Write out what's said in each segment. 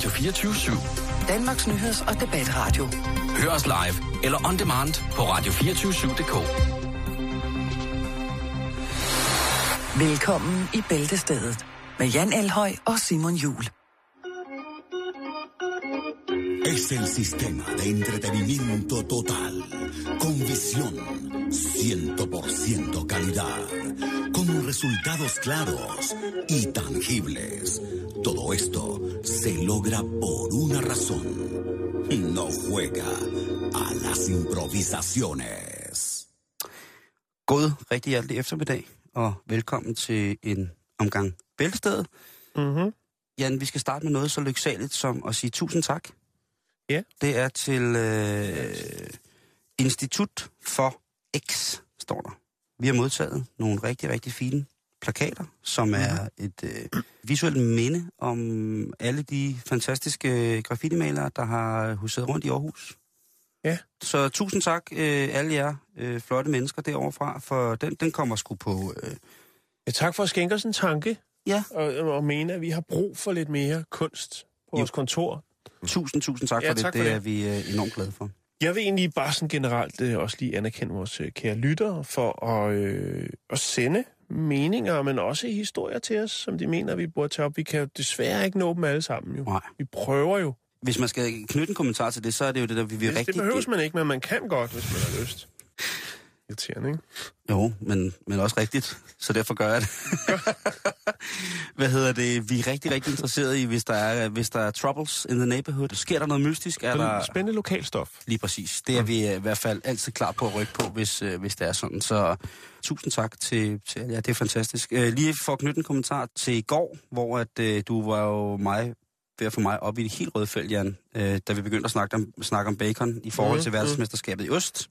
Radio 24 /7. Danmarks nyheds- og debatradio. Hør os live eller on demand på radio247.dk. Velkommen i Bæltestedet med Jan Elhøj og Simon Jul. Es el sistema de entretenimiento total, con visión, 100% calidad, con resultados claros y tangibles. Todo esto se logra por una razón. No juega a las improvisaciones. God rigtig hjertelig eftermiddag, og velkommen til en omgang Bæltestedet. Mm-hmm. Jan, vi skal starte med noget så lyksaligt som at sige tusind tak. Ja. Det er til øh, Institut for X, står der. Vi har modtaget nogle rigtig, rigtig fine plakater, som er et øh, visuelt minde om alle de fantastiske graffiti-malere, der har huseret rundt i Aarhus. Ja. Så tusind tak, øh, alle jer øh, flotte mennesker derovre fra, for den, den kommer sgu på... Øh, Ja, tak for at skænke os en tanke. Ja. Og, og mene, at vi har brug for lidt mere kunst på vores kontor. tusind, tusind tak Ja, for det. tak for det, det. er vi øh, enormt glade for. Jeg vil egentlig bare sådan generelt øh, også lige anerkende vores øh, kære lyttere for at, øh, at sende meninger, men også historier til os, som de mener, vi burde tage op. Vi kan jo desværre ikke nå dem alle sammen jo. Nej. Vi prøver jo. Hvis man skal knytte en kommentar til det, så er det jo det, der vi vil Det, rigtig... det behøves man ikke, men man kan godt, hvis man har lyst. Irriterende, ikke? Jo, men, men også rigtigt, så derfor gør jeg det. Hvad hedder det? Vi er rigtig, rigtig interesserede i, hvis der er, hvis der er troubles in the neighborhood. Sker der noget mystisk? Er der... Spændende lokalstof. Lige præcis. Det er vi øh, i hvert fald altid klar på at rykke på, hvis, øh, hvis det er sådan. Så tusind tak til, til ja, det er fantastisk. Øh, lige for at knytte en kommentar til i går, hvor at, du var jo mig ved at få mig op i det helt røde felt, Jan, øh, da vi begyndte at snakke om, snakke om bacon i forhold Mhm, til verdensmesterskabet i Øst.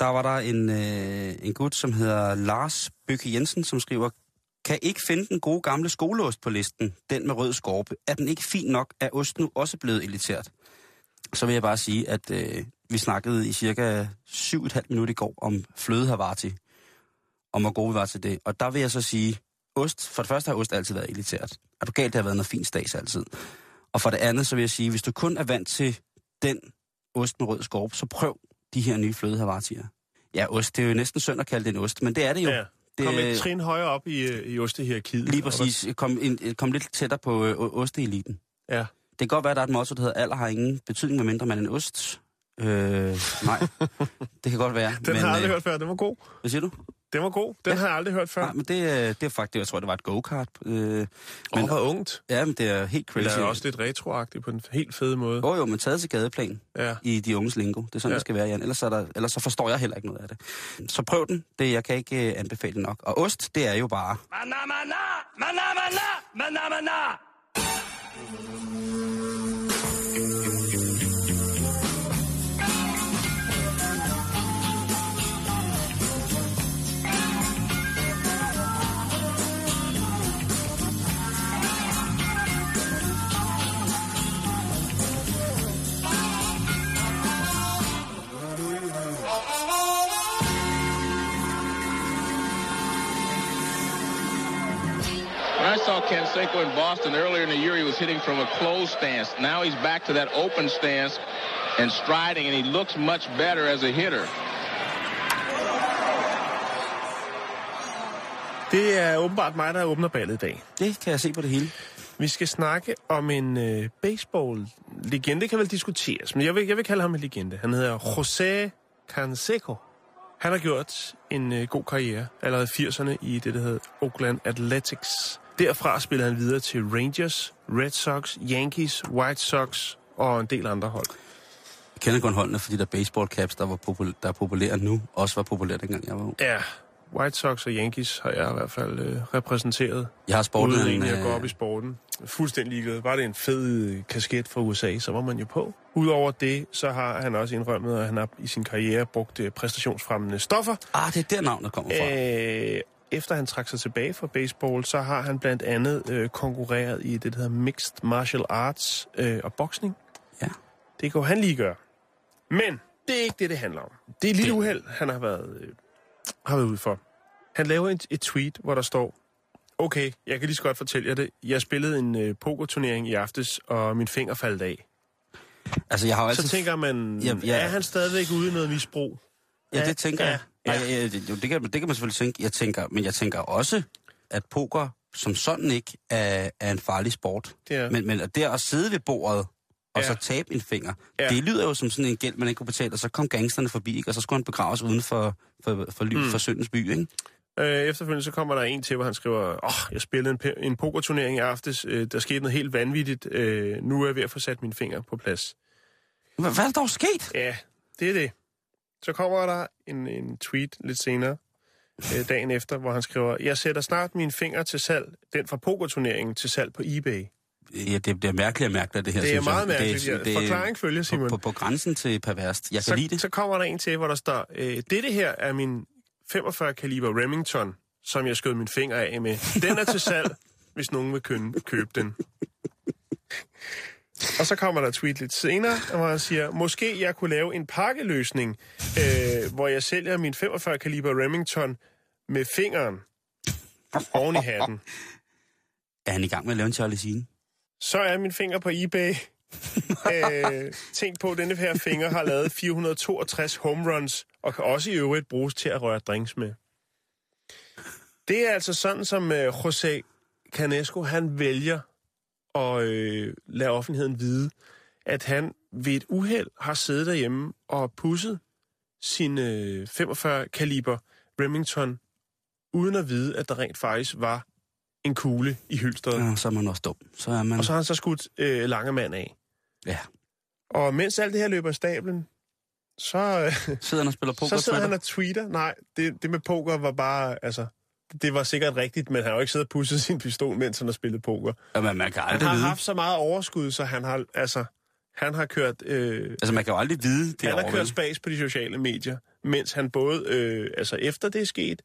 Der var der en, øh, en gut, som hedder Lars Bøkke Jensen, som skriver, kan ikke finde den gode gamle skoleost på listen, den med rød skorpe. Er den ikke fin nok? Er ost nu også blevet elitært? Så vil jeg bare sige, at øh, vi snakkede i cirka 7,5 minutter i går om fløde Havarti, om hvor gode vi var til det. Og der vil jeg så sige, ost, for det første har ost altid været elitært. Er du galt, det har været noget fint stads altid. Og for det andet, så vil jeg sige, hvis du kun er vant til den ost med rød skorpe, så prøv de her nye fløde Havartier. Ja, ost, det er jo næsten synd at kalde det en ost, men det er det jo. Ja. Det, Kom et trin højere op i, øh, i ostehierarkiet. Lige præcis. Kom, ind, kom lidt tættere på øh, osteeliten. Ja. Det kan godt være, at der er et motto, der hedder, alder har ingen betydning, medmindre man er en ost. Øh, nej, det kan godt være. Den men, har jeg aldrig øh, hørt før. Den var god. Hvad siger du? Den var god. Den Ja. har jeg aldrig hørt før. Nej, men det, øh, det er faktisk, jeg tror, det var et go-kart. Øh, Men, men, hvor ungt. ja, men det er helt crazy. det er også lidt retroagtigt på en helt fed måde. Jo, jo, men taget til gadeplan Ja. i de unges lingo. Det er sådan, Ja. det skal være, Jan. Ellers, er der, ellers så forstår jeg heller ikke noget af det. Så prøv den. Det, jeg kan ikke øh, anbefale det nok. Og ost, det er jo bare... Mana, mana, mana, Canseco in Boston earlier in the year, he was hitting from a closed stance. Now he's back to that open stance and striding, and he looks much better as a hitter. Det er åbenbart mig, der åbner ballet i dag. Det kan jeg se på det hele. Vi skal snakke om en øh, baseball-legende. kan vel diskuteres, men jeg vil, jeg vil kalde ham en legende. Han hedder José Canseco. Han har gjort en øh, god karriere allerede i 80'erne i det, der hedder Oakland Athletics. Derfra spillede han videre til Rangers, Red Sox, Yankees, White Sox og en del andre hold. Jeg kender kun holdene, fordi der baseball caps, der, var popul- der er populære nu, også var populære dengang jeg var ung. Ja, White Sox og Yankees har jeg i hvert fald øh, repræsenteret. Jeg har sportet Uden en... egentlig at gå øh, op i sporten. Fuldstændig ligeglad. Var det en fed øh, kasket fra USA, så var man jo på. Udover det, så har han også indrømmet, at han har i sin karriere brugt øh, præstationsfremmende stoffer. Ah, det er der navnet kommer fra. Øh, efter han trak sig tilbage fra baseball, så har han blandt andet øh, konkurreret i det, der hedder Mixed Martial Arts øh, og boksning. Ja. Det kunne han lige gøre. Men det er ikke det, det handler om. Det er et lille uheld, han har været, øh, har været ude for. Han laver et, et tweet, hvor der står, Okay, jeg kan lige så godt fortælle jer det. Jeg spillede en øh, pokerturnering i aftes, og min finger faldt af. Altså, jeg har jo altid... Så tænker man, Ja, ja. er han stadigvæk ude i noget misbrug? Ja, det tænker ja, jeg. Nej, ja. ja, det, det, kan, det kan man selvfølgelig tænke. Jeg tænker, men jeg tænker også, at poker som sådan ikke er, er en farlig sport. Er. Men, men det at sidde ved bordet, og Ja. så tabe en finger, Ja. det lyder jo som sådan en gæld, man ikke kunne betale, og så kom gangsterne forbi, ikke? og så skulle han begraves uden for, for, for, ly, mm. for syndens by. Ikke? Øh, efterfølgende så kommer der en til, hvor han skriver, åh, oh, jeg spillede en, en pokerturnering i aftes, øh, der skete noget helt vanvittigt, øh, nu er jeg ved at få sat mine fingre på plads. Hvad, hvad er der dog sket? Ja, det er det. Så kommer der en, en tweet lidt senere, øh, dagen efter, hvor han skriver, jeg sætter snart mine fingre til salg, den fra pokerturneringen, til salg på eBay. Ja, det bliver mærkeligt og mærkeligt, det her. Det er synes jeg. meget mærkeligt. Det, er- det, Forklaring følger, Simon. på, på, på grænsen til perverst. Jeg kan så, lide det. så kommer der en til, hvor der står, øh, dette her er min 45 kaliber Remington, som jeg skød min finger af med. Den er til salg, hvis nogen vil købe den. Og så kommer der et tweet lidt senere, hvor han siger, måske jeg kunne lave en pakkeløsning, øh, hvor jeg sælger min 45 kaliber Remington med fingeren oven i hatten. Er han i gang med at lave en Charlie Sheen? Så er min finger på eBay. øh, tænk på, at denne her finger har lavet 462 home runs, og kan også i øvrigt bruges til at røre drinks med. Det er altså sådan, som øh, José Canesco, han vælger at øh, lade offentligheden vide, at han ved et uheld har siddet derhjemme og pusset sin øh, 45 kaliber Remington, uden at vide, at der rent faktisk var en kugle i hylstret. Ja, så er man også dum. Så er man... Og så har han så skudt øh, Langemann af. Ja. Og mens alt det her løber af stablen, så, øh, Sidder han og spiller poker så sidder han og tweeter. Nej, det, det med poker var bare, altså, det var sikkert rigtigt, men han har jo ikke siddet og pusset sin pistol, mens han har spillet poker. Jamen, man kan Han aldrig har vide. haft så meget overskud, så han har, altså, han har kørt, øh, Altså, man kan jo aldrig vide det han har over, kørt spas på de sociale medier, mens han både, øh, altså efter det er sket,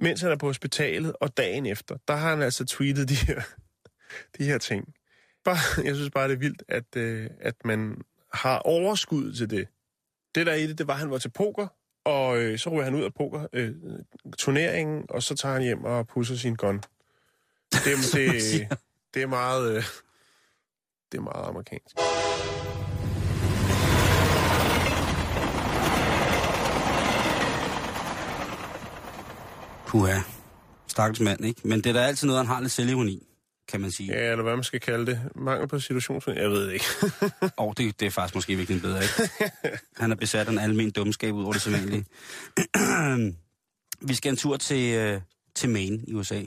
mens han er på hospitalet, og dagen efter, der har han altså tweetet de her, de her ting. Bare, jeg synes bare, det er vildt, at, øh, at man har overskud til det. Det der er i det, det var, at han var til poker, og øh, så ryger han ud af poker øh, turneringen, og så tager han hjem og pusser sin gun. Det, det, det er meget... Øh, det er meget amerikansk. Puha. Stakkels mand, ikke? Men det er da altid noget, han har lidt selvironi, kan man sige. Ja, eller hvad man skal kalde det. Mangel på situationsfornemmelse. Jeg ved ikke. Og det, det er faktisk måske virkelig bedre, ikke? Han er besat af en almen dumskab ud over det sædvanlige. vi skal en tur til, øh, til Maine i USA.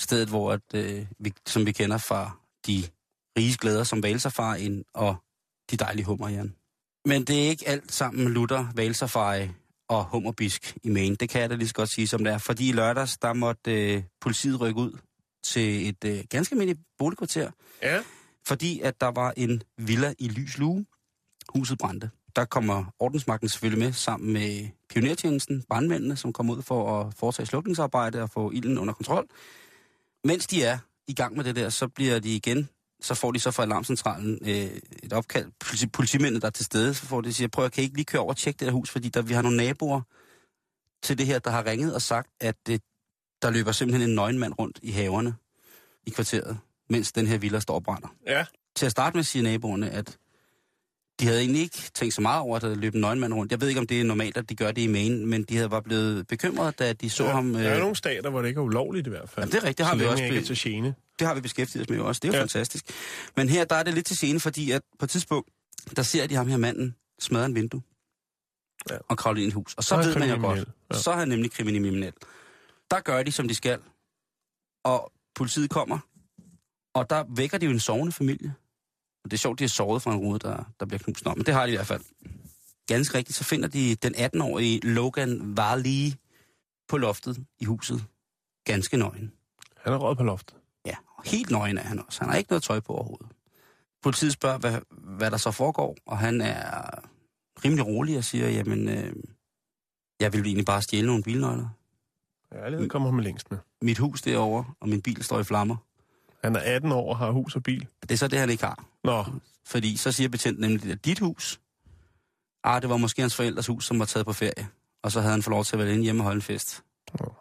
Stedet, hvor, at, øh, vi, som vi kender fra de rige glæder som valsafari og de dejlige hummer, Jan. Men det er ikke alt sammen lutter, valsafari og hummerbisk i Maine. Det kan jeg da lige så godt sige, som det er. Fordi i lørdags, der måtte øh, politiet rykke ud til et øh, ganske almindeligt boligkvarter, ja, fordi at der var en villa i lys lue. Huset brændte. Der kommer ordensmagten selvfølgelig med, sammen med pionertjenesten, brandmændene, som kommer ud for at foretage slukningsarbejde og få ilden under kontrol. Mens de er i gang med det der, så bliver de igen, så får de så fra alarmcentralen øh, et opkald. Politi- politimændene, der er til stede, så får de siger, prøv at kan I ikke lige køre over og tjekke det her hus, fordi der, vi har nogle naboer til det her, der har ringet og sagt, at øh, der løber simpelthen en nøgenmand rundt i haverne i kvarteret, mens den her villa står og brænder ja. til at starte med siger naboerne, at de havde egentlig ikke tænkt så meget over, at der løb en nøgenmand rundt. Jeg ved ikke, om det er normalt, at de gør det i Maine, men de havde bare blevet bekymrede, da de så ja. ham... Der er øh, nogle stater, hvor det ikke er ulovligt i hvert fald. Jamen, det er rigtigt, det har så vi også ikke til gene. det har vi beskæftiget os med også. Det er jo Ja. fantastisk. Men her, der er det lidt til scene, fordi at på et tidspunkt, der ser de ham her manden smadre en vindue Ja. og kravle ind i et hus. Og så, Så ved man jo godt. Ja. så er han nemlig kriminel. Der gør de, som de skal. Og politiet kommer, og der vækker de jo en sovende familie. Og det er sjovt, de har sovet fra en rude, der, der bliver knust. Nå, men det har de i hvert fald. Ganske rigtigt, så finder de den 18-årige Logan Varley på loftet i huset. Ganske nøgen. Han er råd på loftet. Ja, helt nøgen er han også. Han har ikke noget tøj på overhovedet. Politiet spørger, hvad, hvad der så foregår, og han er rimelig rolig og siger, jamen, øh, jeg vil egentlig bare stjæle nogle bilnøgler. Ærlighed kommer ham længst med. Mit hus derovre, og min bil står i flammer. Han er 18 år og har hus og bil. Det er så det, han ikke har. Nå, Fordi så siger betjenten nemlig, at dit hus, ah, det var måske hans forældres hus, som var taget på ferie. Og så havde han fået lov til at være inde hjemme og holde en fest. Nå.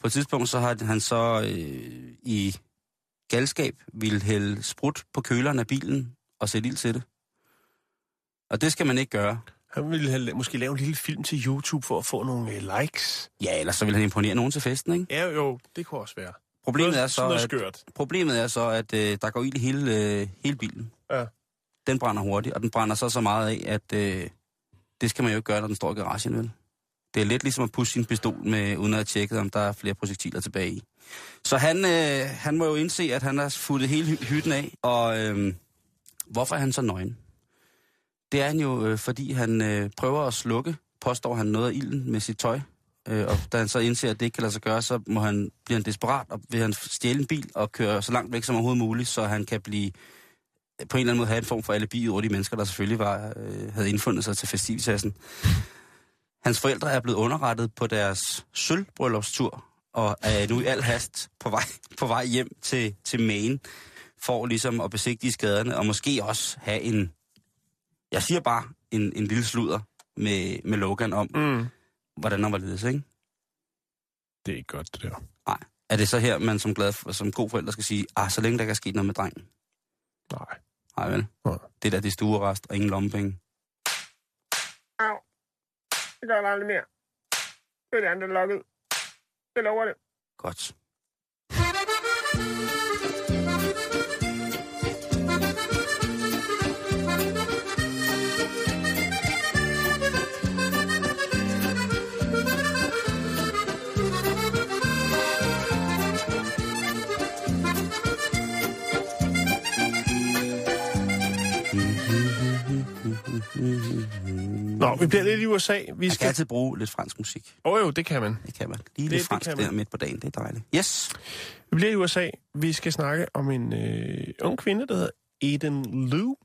På et tidspunkt så har han så øh, i galskab ville hælde sprut på køleren af bilen og sætte ild til det. Og det skal man ikke gøre. Han ville have, måske lave en lille film til YouTube for at få nogle øh, likes. Ja, ellers så vil han imponere nogen til festen, ikke? Ja, jo, det kunne også være. Problemet Noget- er så, at, skørt. problemet er så, at øh, der går ild i hele, øh, hele bilen. Ja. Den brænder hurtigt, og den brænder så så meget af, at øh, det skal man jo ikke gøre, når den står i garagen, vel? Det er lidt ligesom at pusse sin pistol, med, uden at have tjekket, om der er flere projektiler tilbage i. Så han, øh, han må jo indse, at han har futtet hele hy- hytten af, og øh, hvorfor er han så nøgen? Det er han jo, øh, fordi han øh, prøver at slukke, påstår han noget af ilden med sit tøj. Øh, og da han så indser, at det ikke kan lade sig gøre, så må han, bliver han desperat, og vil han stjæle en bil og køre så langt væk som overhovedet muligt, så han kan blive øh, på en eller anden måde have en form for alibi over de mennesker, der selvfølgelig var, øh, havde indfundet sig til festivitassen. Hans forældre er blevet underrettet på deres sølvbryllupstur, og er nu i al hast på vej, på vej hjem til, til Maine, for ligesom at besigtige skaderne, og måske også have en, jeg siger bare, en, en lille sludder med, med Logan om, Mm. hvordan han var ledes, ikke? Det er ikke godt, det der. Nej. Er det så her, man som, glad, som god forælder skal sige, ah, så længe der er sket noget med drengen? Nej. Nej vel? Nej. Det der, det er stuerest og ingen lommepenge. Au. Det gør der aldrig mere. Det er det andet lukket. Det lover det. Godt. Nå, vi bliver lidt i USA. Vi Man kan skal... altid bruge lidt fransk musik. Åh oh, jo, det kan man. Det kan man. Lige Det- lidt fransk kan der midt på dagen. Det er dejligt. Yes. Vi bliver i USA. Vi skal snakke om en øh, ung kvinde, der hedder Eden Lou.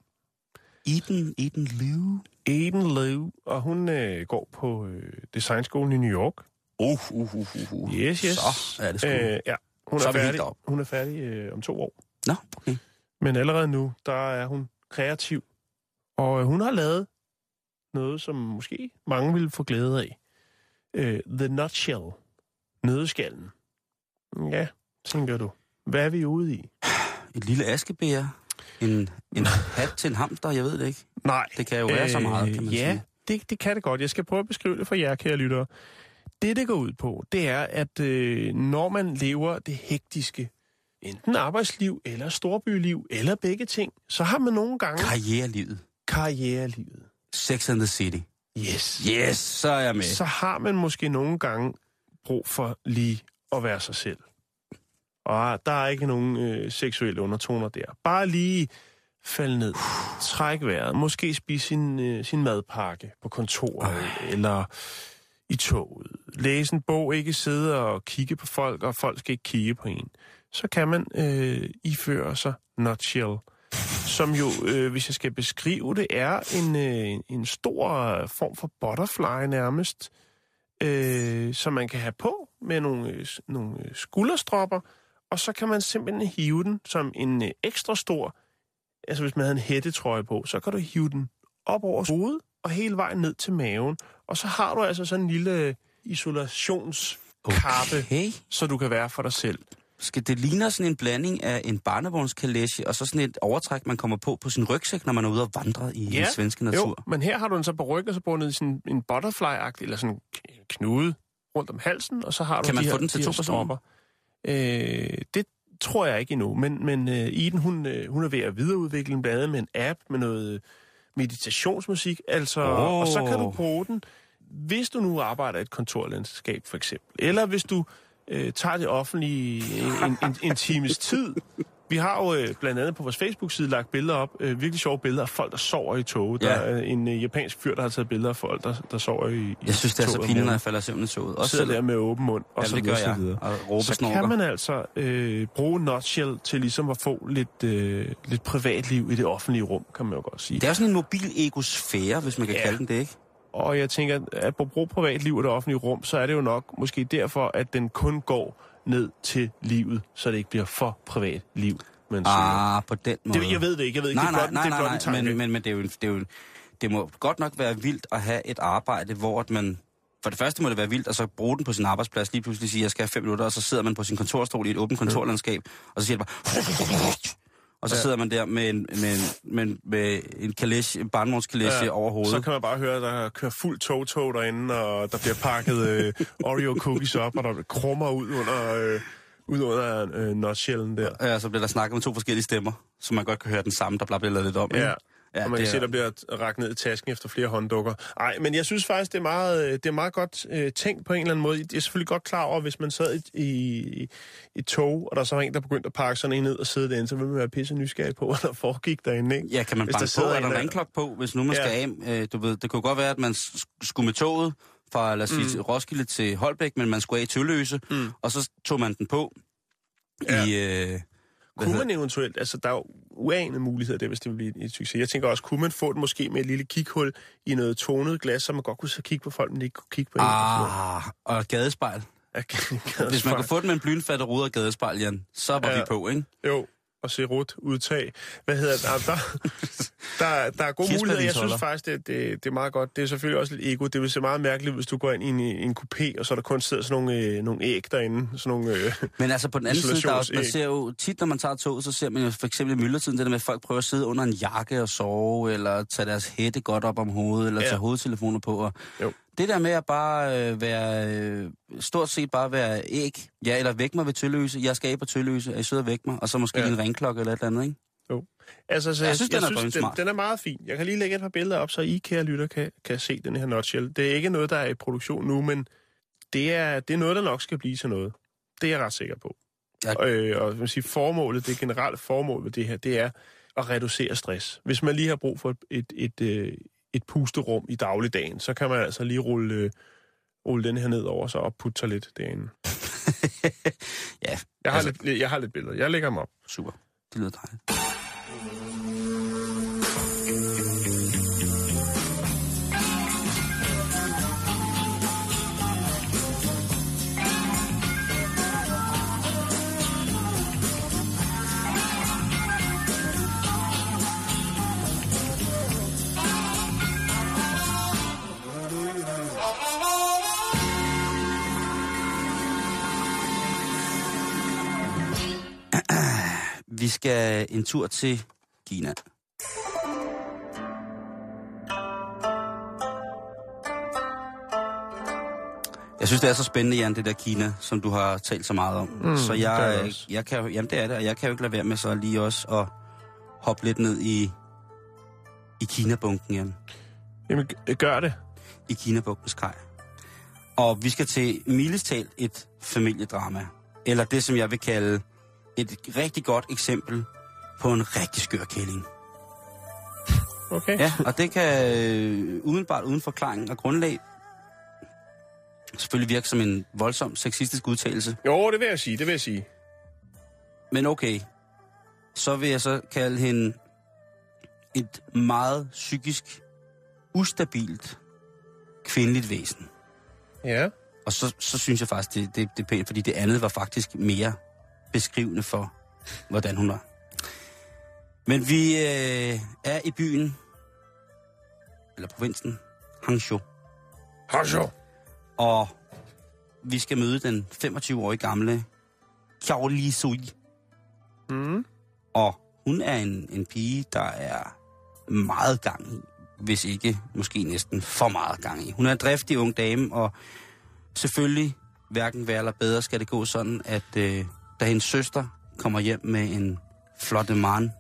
Eden, Eden Liu. Eden Lou, og hun øh, går på øh, designskolen i New York. Uh, uh, uh, uh, uh. Yes, yes. Så er det sgu. Øh, ja, hun er, er færdig, hun er færdig øh, om to år. Nå, okay. Men allerede nu, der er hun kreativ. Og øh, hun har lavet noget, som måske mange vil få glæde af. Øh, the Nutshell. Nødeskallen. Ja, tænker du. Hvad er vi ude i? Et lille askebær. En, en hat til en hamster, jeg ved det ikke. Nej. Det kan jo være så meget, kan man Øh, ja, sige. det, det kan det godt. Jeg skal prøve at beskrive det for jer, kære lyttere. Det, det går ud på, det er, at øh, når man lever det hektiske, enten arbejdsliv eller storbyliv, eller begge ting, så har man nogle gange Karrierelivet. Karrierelivet. Sex and the City. Yes. Yes, så er jeg med. Så har man måske nogle gange brug for lige at være sig selv. Og der er ikke nogen øh, seksuelle undertoner der. Bare lige falde ned, træk vejret, måske spise sin, øh, sin madpakke på kontoret, eller i toget. Læse en bog, ikke sidde og kigge på folk, og folk skal ikke kigge på en. Så kan man øh, iføre sig nutshell, som jo, øh, hvis jeg skal beskrive det, er en, øh, en stor form for butterfly nærmest, øh, som man kan have på med nogle, øh, nogle øh, skulderstropper, og så kan man simpelthen hive den som en øh, ekstra stor, altså hvis man havde en hættetrøje på, så kan du hive den op over hovedet og hele vejen ned til maven, og så har du altså sådan en lille isolationskappe, Okay. så du kan være for dig selv. Skal det ligner sådan en blanding af en barnevognskalesje og så sådan et overtræk, man kommer på på sin rygsæk, når man er ude og vandre i ja. den svenske natur? Jo, men her har du den så på ryggen, og så bundet i sådan en butterfly-agtig, eller sådan en knude rundt om halsen, og så har du Kan man de få her, den til de to personer? Øh, det tror jeg ikke endnu, men, men uh, Iden, hun, uh, hun er ved at videreudvikle den, blandt andet med en app med noget øh, meditationsmusik, altså, Åh. og så kan du bruge den, hvis du nu arbejder i et kontorlandskab, for eksempel, eller hvis du øh, tager det offentlige en, en, en, times tid. Vi har jo øh, blandt andet på vores Facebook-side lagt billeder op, øh, virkelig sjove billeder af folk, der sover i toget. Ja. Der er en øh, japansk fyr, der har taget billeder af folk, der, der sover i, i Jeg synes, det er så toget pinligt, når jeg falder søvn i toget. Også sidder selv, der med åben mund, og ja, så det gør jeg. videre. Og råbe Så snorker. kan man altså øh, bruge Nutshell til ligesom at få lidt, øh, lidt privatliv i det offentlige rum, kan man jo godt sige. Det er sådan en mobil egosfære, hvis man kan Ja. kalde den det, ikke? Og jeg tænker, at på bruge privatliv i det offentlige rum, så er det jo nok måske derfor, at den kun går ned til livet, så det ikke bliver for privat liv, siger. Ah, på den måde. Det, jeg ved det ikke, jeg ved ikke. Nej, det er nej, blot, nej, er blot nej, en tanke. men, men, men det, er jo, det, er jo, det må godt nok være vildt at have et arbejde, hvor at man for det første må det være vildt, at så bruge den på sin arbejdsplads, lige pludselig sige, at jeg skal have fem minutter, og så sidder man på sin kontorstol i et åbent kontorlandskab, og så siger det bare... Og så Ja. sidder man der med en, med en, med en, med en kalesje, en barnvognskalesje ja, over hovedet. Så kan man bare høre, at der kører fuld tog-tog derinde, og der bliver pakket øh, Oreo cookies op, og der krummer ud under, øh, ud under øh, nutshellen der. Ja, så bliver der snakket med to forskellige stemmer, så man godt kan høre den samme, der bare bliver lavet lidt om. ikke? Ja. Og man kan det se, er- der bliver rakt ned i tasken efter flere hånddukker. Nej, men jeg synes faktisk, det er meget, øh, det er meget godt øh, tænkt på en eller anden måde. Jeg er selvfølgelig godt klar over, hvis man sad i, i, i tog, og der så var en, der begyndte at pakke sådan en ned og sidde derinde, så ville man være pisse nysgerrig på, hvad der foregik derinde, ikke? Ja, kan man Hvis der på? Er der en ringklok på, hvis nu man Ja. skal af? Øh, du ved, det kunne godt være, at man skulle med toget fra, lad os sige, Mm. Roskilde til Holbæk, men man skulle af i Tølløse, Mm. og så tog man den på Ja. i... Øh, hvad Kunne man eventuelt, altså der er jo uanede muligheder der, hvis det vil blive et succes. Jeg tænker også, kunne man få det måske med et lille kighul i noget tonet glas, så man godt kunne så kigge på folk, men ikke kunne kigge på en. Ah, og gadespejl. Hvis man kan få den med en blynfatte rude og gadespejl, Jan, så var Ja. vi på, ikke? Jo, og se rut udtag. Hvad hedder det? Der, der, der er gode muligheder. Jeg synes faktisk, det, det, det er meget godt. Det er selvfølgelig også lidt ego. Det vil se meget mærkeligt, hvis du går ind i en, en coupé, og så er der kun sidder sådan nogle, øh, nogle æg derinde. Sådan nogle, øh, Men altså på den anden side, der er også, man ser jo tit, når man tager toget, så ser man jo for eksempel i myldretiden, det der med, at folk prøver at sidde under en jakke og sove, eller tage deres hætte godt op om hovedet, eller Ja. tage hovedtelefoner på. Og Jo. Det der med at bare øh, være, øh, stort set bare være æg, ja, eller væk mig ved Tølløse, jeg skal af på Tølløse, er I søde væk mig, og så måske Ja. en ringklokke eller et eller andet, ikke? altså, så Jeg jeg, synes, jeg den er synes den, den er meget fin. Jeg kan lige lægge et par billeder op, så I, kære lytter, kan, kan se den her nutshell. Det er ikke noget, der er i produktion nu, men det er, det er noget, der nok skal blive til noget. Det er jeg ret sikker på. Ja. Øh, og man sige, formålet, det generelle formål med det her, det er at reducere stress. Hvis man lige har brug for et, et, et, øh, et pusterum i dagligdagen, så kan man altså lige rulle, øh, rulle den her ned over sig og putte sig lidt derinde. Ja, Jeg har, altså, lidt, jeg har lidt billeder. Jeg lægger dem op. super. Det lyder dejligt. Skal en tur til Kina. Jeg synes, det er så spændende, Jan, det der Kina, som du har talt så meget om. Mm, så jeg, det også. jeg kan jamen det er det, og jeg kan jo ikke lade være med så lige også at hoppe lidt ned i, i Kina-bunken, Jan. Jamen, gør det. I Kina-bunkens kaj. Og vi skal til mildest talt et familiedrama. Eller det, som jeg vil kalde et rigtig godt eksempel på en rigtig skør kælling. Okay. Ja, og det kan øh, udenbart uden forklaring og grundlag selvfølgelig virke som en voldsom sexistisk udtalelse. Jo, det vil jeg sige, det vil jeg sige. Men okay, så vil jeg så kalde hende et meget psykisk ustabilt kvindeligt væsen. Ja. Og så, så synes jeg faktisk, det, det, det er pænt, fordi det andet var faktisk mere beskrivende for, hvordan hun var. Men vi øh, er i byen, eller provinsen, Hangzhou, Hasho. og vi skal møde den 25-årige gamle Xiao Li Sui. Mm. Og hun er en, en pige, der er meget gang i, hvis ikke måske næsten for meget gang i. Hun er en driftig ung dame, og selvfølgelig hverken værre eller bedre skal det gå sådan, at øh, da hendes søster kommer hjem med en flotte man,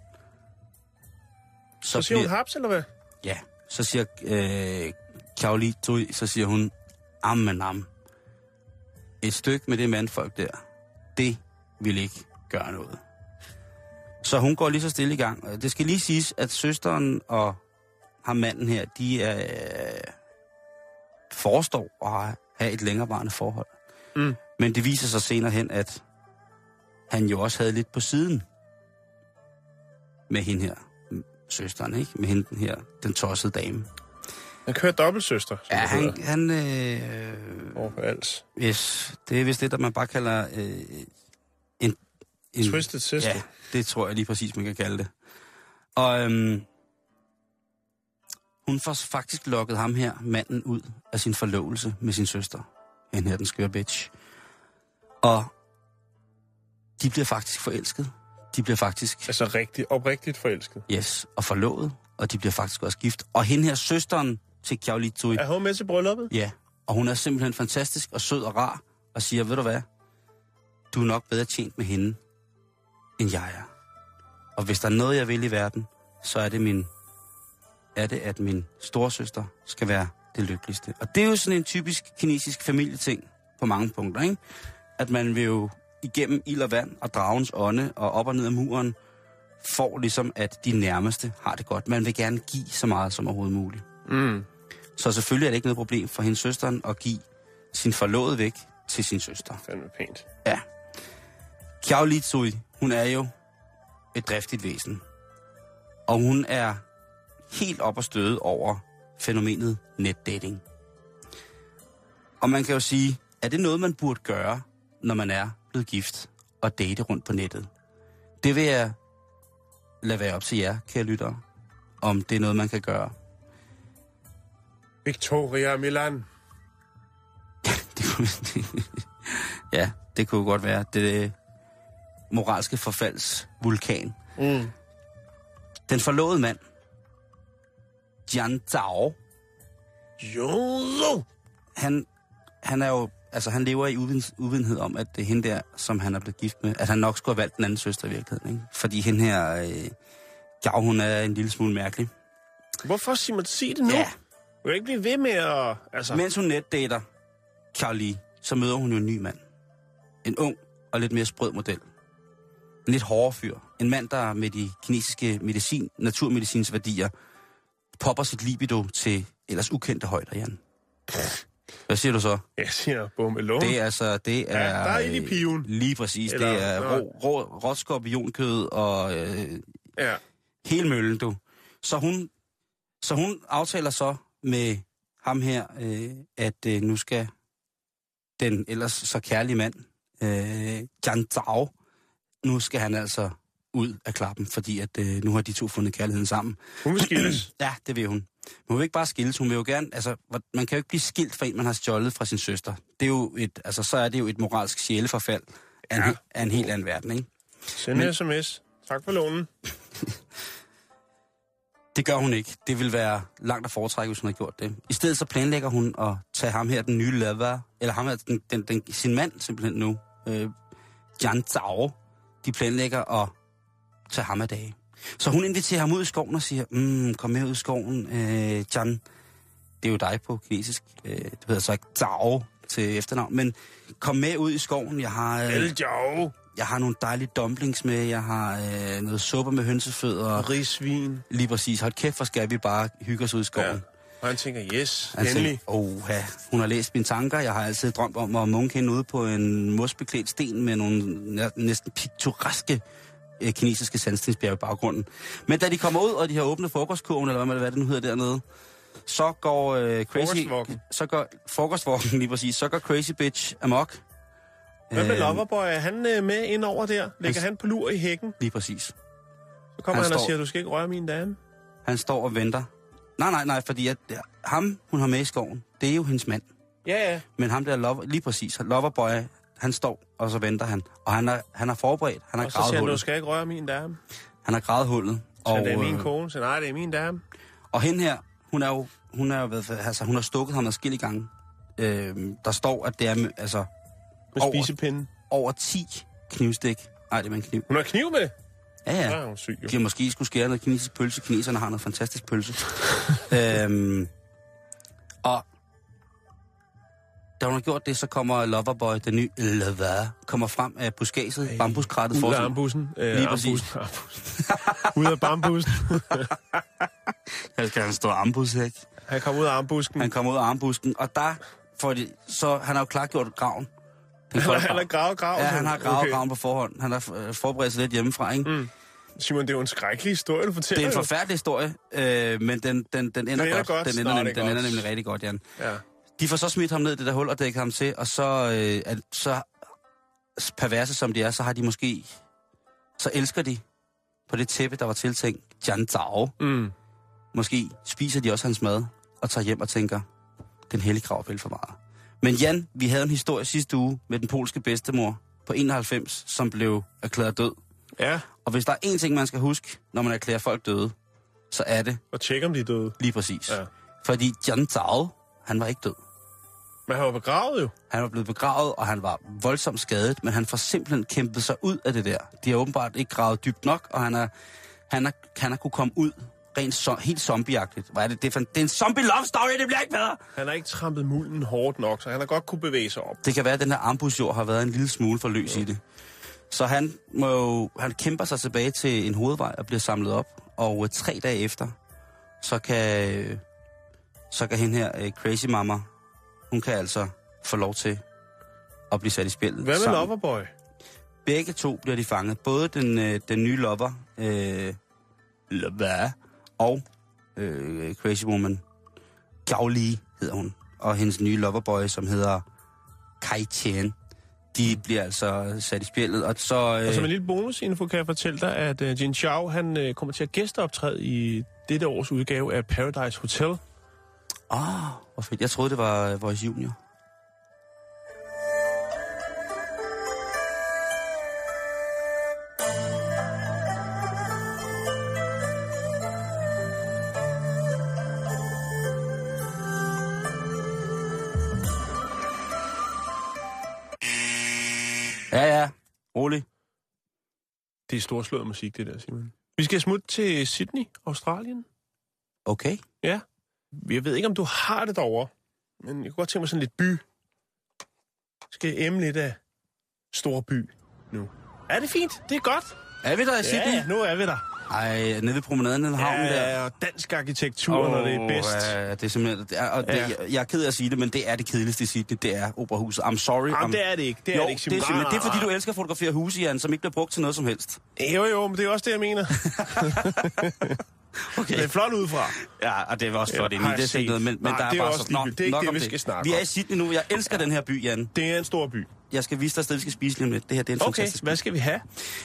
Så siger hun haps, eller hvad? Ja, så siger øh, Kaoli Tui, så siger hun, ammen am. Et stykke med det mandfolk der, det vil ikke gøre noget. Så hun går lige så stille i gang. Det skal lige siges, at søsteren og ham manden her, de er, øh, forestår at have et længerevarende forhold. Mm. Men det viser sig senere hen, at han jo også havde lidt på siden med hende her, søsteren, ikke? Med hende den her, den tossede dame. Han kører dobbeltsøster, som Ja, han, han øh, over for als. yes, det er vist det, der man bare kalder øh, en, en... Twisted sister. Ja, det tror jeg lige præcis, man kan kalde det. Og øhm, hun får faktisk lukket ham her, manden, ud af sin forlovelse med sin søster. Han her, den skøre bitch. Og de bliver faktisk forelsket. De bliver faktisk, Altså rigtig, oprigtigt forelsket. yes, og forlovet. Og de bliver faktisk også gift. Og hende her, søsteren til Kiao Li Tui, Er hun med til brylluppet? Ja, og hun er simpelthen fantastisk og sød og rar, og siger, ved du hvad, du er nok bedre tjent med hende, end jeg er. Og hvis der er noget, jeg vil i verden, så er det, min, er det at min storesøster skal være det lykkeligste. Og det er jo sådan en typisk kinesisk familieting på mange punkter, ikke? At man vil jo igennem ild og vand og dragens ånde og op og ned af muren, får ligesom, at de nærmeste har det godt. Man vil gerne give så meget som overhovedet muligt. Mm. Så selvfølgelig er det ikke noget problem for hendes søsteren at give sin forlovede væk til sin søster. Fandme pænt. Ja. Kiao Li Tsui, hun er jo et driftigt væsen. Og hun er helt op og støde over fænomenet netdating. Og man kan jo sige, er det noget, man burde gøre, når man er blevet gift og date rundt på nettet? Det vil jeg lade være op til jer, kære lyttere, om det er noget, man kan gøre. Victoria Milan. Det kunne, ja, det kunne godt være. Det moralske forfalds vulkan. Mm. Den forlovede mand, Jian Zhao, jo. han, han er jo, altså han lever i uviden- uvidenhed om, at det er hende der, som han er blevet gift med, at han nok skulle have valgt den anden søster i virkeligheden, ikke? Fordi hende her, øh, Jiao, hun er en lille smule mærkelig. Hvorfor siger man sige det nu? Ja, Du kan ikke blive ved med at... Altså, mens hun netdater Charlie, så møder hun jo en ny mand. En ung og lidt mere sprød model. En lidt hårdere fyr. En mand, der med de kinesiske medicin, naturmedicins værdier popper sit libido til ellers ukendte højder, Jan. Hvad siger du så? jeg siger bummelum. Det er altså, det er... Ja, der er ild i øh, piven. Lige præcis. Eller- det er nå. rå, rå, råt skorpionkød og øh, Ja. hele møllen, du. Så hun, så hun aftaler så med ham her, øh, at øh, nu skal den ellers så kærlige mand, øh, Jan Zhao, nu skal han altså ud af klappen, fordi at øh, nu har de to fundet kærligheden sammen. Hun vil skilles. Ja, det vil hun. Men hun vil ikke bare skilles, hun vil jo gerne, altså, man kan jo ikke blive skilt fra en, man har stjålet fra sin søster. Det er jo et, altså, så er det jo et moralsk sjæleforfald af, en, Ja. he- af en helt anden verden, ikke? Send en sms. Tak for lånen. Det gør hun ikke. Det vil være langt at foretrække, hvis hun har gjort det. I stedet så planlægger hun at tage ham her, den nye lover, eller ham her, den, den, den, sin mand simpelthen nu, øh, Jan Zhao, de planlægger at tage ham af dage. Så hun inviterer ham ud i skoven og siger, mm, kom med ud i skoven, øh, Jan. Det er jo dig på kinesisk. Øh, det hedder så ikke Zhao til efternavn, men kom med ud i skoven. Jeg har, øh, El jeg har nogle dejlige dumplings med, jeg har øh, noget suppe med hønsefødder. Rigsvin. Lige præcis. Hold kæft, hvor skal vi bare hygge os ud i skoven. Ja. Og han tænker, yes, Han endelig. tænker, oh, ja, hun har læst mine tanker. Jeg har altid drømt om at munke hende ude på en mosbeklædt sten med nogle næ- næsten piktoreske øh, kinesiske sandstensbjerge i baggrunden. Men da de kommer ud, og de har åbnet frokostkurven, eller hvad, hvad det nu hedder dernede, så går øh, Crazy... Så går frokostvognen lige præcis. Så går Crazy Bitch amok. Hvad med Øh, Loverboy? Er han øh, med ind over der? Ligger Han- han på lur i hækken? Lige præcis. Så kommer Han han, og står- siger, du skal ikke røre min dame. Han står og venter. Nej, nej, nej, fordi at, ham, hun har med i skoven, det er jo hendes mand. Ja, ja. Men ham der lover, lige præcis, loverboy, han står, og så venter han. Og han er, han er forberedt, han har Og så gravet siger han, du hullet. skal ikke røre min dame. Han har gravet hullet. Så Og, det er min øh, kone. Så nej, det er min dame. og hende her, hun er jo, hun er jo, altså, hun har stukket ham adskillige gange. Øh, der står, at det er, altså, Med over- spisepinden. over 10 knivstik. Nej, det er med en kniv. Hun har kniv med. Ja, Ja. er hun syg, jo. De har måske skulle skære noget kinesisk pølse. Kineserne har noget fantastisk pølse. øhm, og da hun har gjort det, så kommer Loverboy, den nye Lover, kommer frem af buskaget, bambuskrattet Ud for af sig. ambussen. Øh, Lige præcis. ud af bambussen. Her skal han stå ambus, ikke? Han kom ud af ambusken. Han kommer ud af armbusken, og der får de, så han har jo klargjort graven. Den Han, han har grav. gravet graven. Ja, han har gravet Okay. graven på forhånd. Han har øh, forberedt sig lidt hjemmefra, ikke? Mm. Simon, det er jo en skrækkelig historie, du fortæller. Det er en forfærdelig historie, øh, men den, den, den ender ender godt. godt. Den ender, Nå, nem, den ender godt. nemlig rigtig godt, Jan. Ja. De får så smidt ham ned i det der hul og dækket ham til, og så, øh, at, så perverse som de er, så har de måske, så elsker de på det tæppe, der var tiltænkt Jan Zhao, Mm. Måske spiser de også hans mad og tager hjem og tænker, den hellige krav vel for meget. Men Jan, vi havde en historie sidste uge med den polske bedstemor på 91, som blev erklæret død. Ja, Og hvis der er én ting, man skal huske, når man erklærer folk døde, så er det og tjek om de er døde. lige præcis. Ja. Fordi Jan Zhao, han var ikke død. Men han var begravet jo. Han var blevet begravet, og han var voldsomt skadet, men han får simpelthen kæmpet sig ud af det der. De har åbenbart ikke gravet dybt nok, og han er, han er, han er kunne komme ud rent so, helt zombieagtigt. Hvad er det? Det er, for, det er en zombie love story, det bliver ikke bedre! Han har ikke trampet mulden hårdt nok, så han har godt kunne bevæge sig op. Det kan være, at den her ambusjord har været en lille smule for løs i det. Så han, må jo, han kæmper sig tilbage til en hovedvej og bliver samlet op. Og øh, tre dage efter, så kan, øh, så kan hende her, øh, Crazy Mama, hun kan altså få lov til at blive sat i spillet. Hvad med sammen. Loverboy? Begge to bliver de fanget. Både den, øh, den nye lover, øh, lover, og øh, Crazy Woman, Gao Li hedder hun, og hendes nye loverboy, som hedder Kai Chen. De bliver altså sat i spillet, og så... Øh, Og som en lille bonusinfo kan jeg fortælle dig, at uh, Jin Chao, han uh, kommer til at gæsteoptræde i dette års udgave af Paradise Hotel. Åh, hvor fedt. Jeg troede, det var øh, Voice Junior. Ja, ja. Rolig. Det er storslået musik, det der, Simon. Vi skal smutte til Sydney, Australien. Okay. Ja. Jeg ved ikke, om du har det derovre, men jeg kunne godt tænke mig sådan lidt by. Skal jeg emme lidt af stor by nu. Er det fint? Det er godt. Er vi der i Sydney? Ja, nu er vi der. Ej, nede ved promenaden, den havnen der. Ja, og dansk arkitektur, oh, når det er bedst. Ja, det er simpelthen... Det er, og det, Ja. jeg, jeg er ked af at sige det, men det er det kedeligste i Sydney. Det er operahuset. I'm sorry. Jamen, I'm, det er det ikke. Det er jo, det ikke, det er, simpelthen, det er fordi, du elsker at fotografere huse, Jan, som ikke bliver brugt til noget som helst. Jo, jo, men det er også det, jeg mener. Okay. Det er flot udefra. Ja, og det var også Ja, flot har inde i jeg det. er ikke noget, men, men Nej, der er, det er bare også så, nok. Det er ikke det, vi skal snakke Vi er i Sydney nu. Jeg elsker den her by, Jan. Det er en stor by. Jeg skal vise dig et sted, vi skal spise lige om lidt. Det her, det er en Okay, fantastisk by. hvad skal vi have?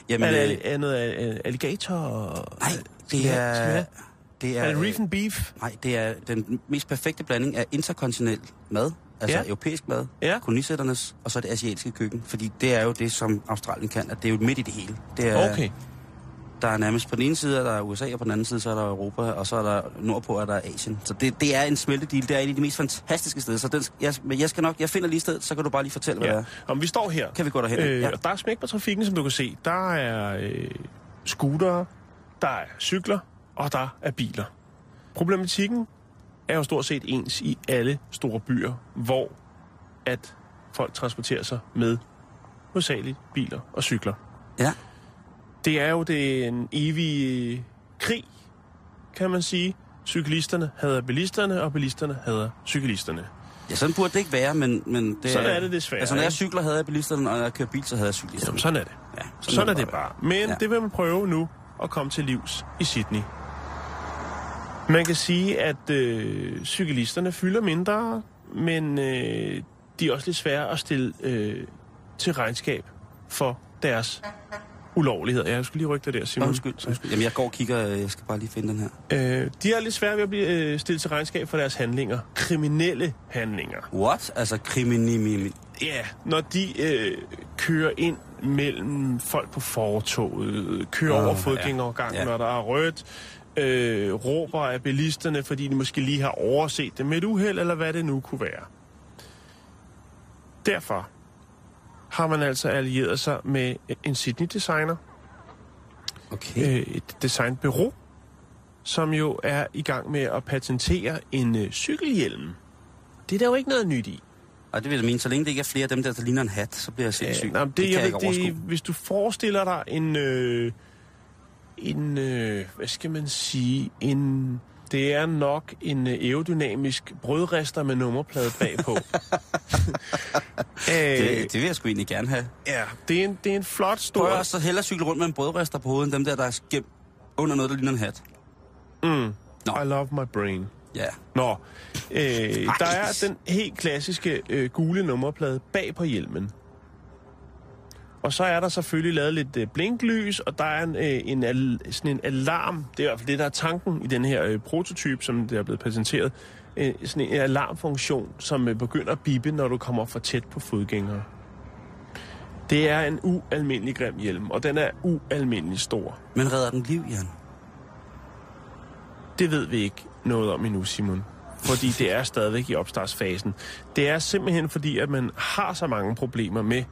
Jamen, er øh, det er noget øh, alligator? nej, det er... Det Er er, det reef and beef? Nej, det er den mest perfekte blanding af interkontinental mad, altså Ja. europæisk mad, Ja. kolonisætternes, og så det asiatiske køkken. Fordi det er jo det, som Australien kan, at det er jo midt i det hele. Det er, Okay. Der er nærmest på den ene side, er der USA, og på den anden side, så er der Europa, og så er der nordpå, er der Asien. Så det, det er en smeltedil. Det er en af de mest fantastiske steder. Så den, jeg, jeg skal nok, jeg finder lige stedet, så kan du bare lige fortælle, hvad Ja. det er. Om vi står her. Kan vi gå derhen? Øh, Ja. og Der er smæk på trafikken, som du kan se. Der er øh, scootere, der er cykler, og der er biler. Problematikken er jo stort set ens i alle store byer, hvor at folk transporterer sig med hovedsageligt biler og cykler. Ja. Det er jo den evige krig, kan man sige. Cyklisterne hader bilisterne, og bilisterne hader cyklisterne. ja, sådan burde det ikke være, men... men det Sådan er det desværre, Altså, når jeg cykler, havde jeg bilisterne, og når jeg kører bil, så havde jeg cyklisterne. Jamen, sådan er det. Ja, Sådan, sådan er det må bare. Men ja. det vil man prøve nu at komme til livs i Sydney. Man kan sige, at øh, cyklisterne fylder mindre, men øh, de er også lidt svære at stille øh, til regnskab for deres ulovligheder. Jeg skulle lige rykke dig der, Simon. undskyld, undskyld. Jamen, jeg går og kigger. øh, Jeg skal bare lige finde den her. Øh, de er lidt svære ved at blive øh, stillet til regnskab for deres handlinger. Kriminelle handlinger. What? Altså, kriminimi... Ja, når de øh, kører ind mellem folk på fortoget, kører Åh, over fodgængergangen, ja. ja. når der er rødt, øh, råber af bilisterne, fordi de måske lige har overset det med et uheld, eller hvad det nu kunne være. Derfor har man altså allieret sig med en Sydney-designer, Okay. øh, et designbureau, som jo er i gang med at patentere en øh, cykelhjelm. Det er der jo ikke noget nyt i. Og det vil jeg mene, så længe det ikke er flere af dem, der, der ligner en hat, så bliver jeg sindssyg. Ja, nej, det, det jeg jeg ikke det, overskue. hvis du forestiller dig en, øh, en øh, hvad skal man sige, en, det er nok en øh, aerodynamisk brødrester med nummerplade bagpå. øh, Det, det vil jeg sgu egentlig gerne have. ja, det er, en, det er en flot stor... Prøv så hellere cykle rundt med en brødrester på hovedet, end dem der, der er gemt under noget, der ligner en hat. Mm, Nå. I love my brain. Ja. Nå, øh, der er den helt klassiske øh, gule nummerplade bag på hjelmen. Og så er der selvfølgelig lavet lidt øh, blinklys, og der er en, øh, en, al, sådan en alarm. Det er i hvert fald det, der er tanken i den her øh, prototype, som det er blevet præsenteret. Øh, sådan en alarmfunktion, som øh, begynder at bippe, når du kommer for tæt på fodgængere. Det er en ualmindelig grim hjelm, og den er ualmindelig stor. Men redder den liv, Jan? Det ved vi ikke noget om endnu, Simon. Fordi det er stadigvæk i opstartsfasen. Det er simpelthen fordi, at man har så mange problemer med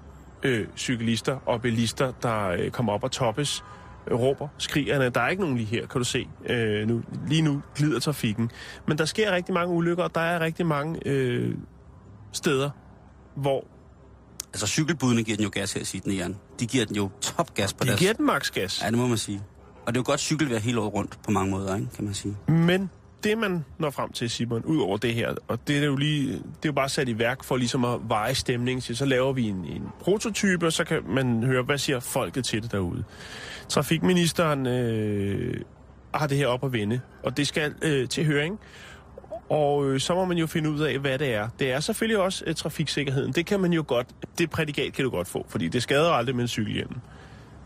øh, cyklister og bilister, der øh, kommer op og toppes, øh, råber, skrigerne. Der er ikke nogen lige her, kan du se. Øh, nu, lige nu glider trafikken. Men der sker rigtig mange ulykker, og der er rigtig mange øh, steder, hvor Altså, cykelbudene giver den jo gas her i Sydney, Jan. De giver den jo topgas på de deres... giver den max gas. Ja, det må man sige. Og det er jo godt cykelvejr hele året rundt på mange måder, ikke? kan man sige. Men det, man når frem til, Simon, ud over det her, og det er jo lige, det er jo bare sat i værk for ligesom at veje stemningen til, så laver vi en, en prototype, og så kan man høre, hvad siger folket til det derude. Trafikministeren øh, har det her op at vende, og det skal øh, til høring. Og øh, så må man jo finde ud af, hvad det er. Det er selvfølgelig også øh, trafiksikkerheden. Det kan man jo godt, det prædikat kan du godt få, fordi det skader aldrig med en cykelhjelm.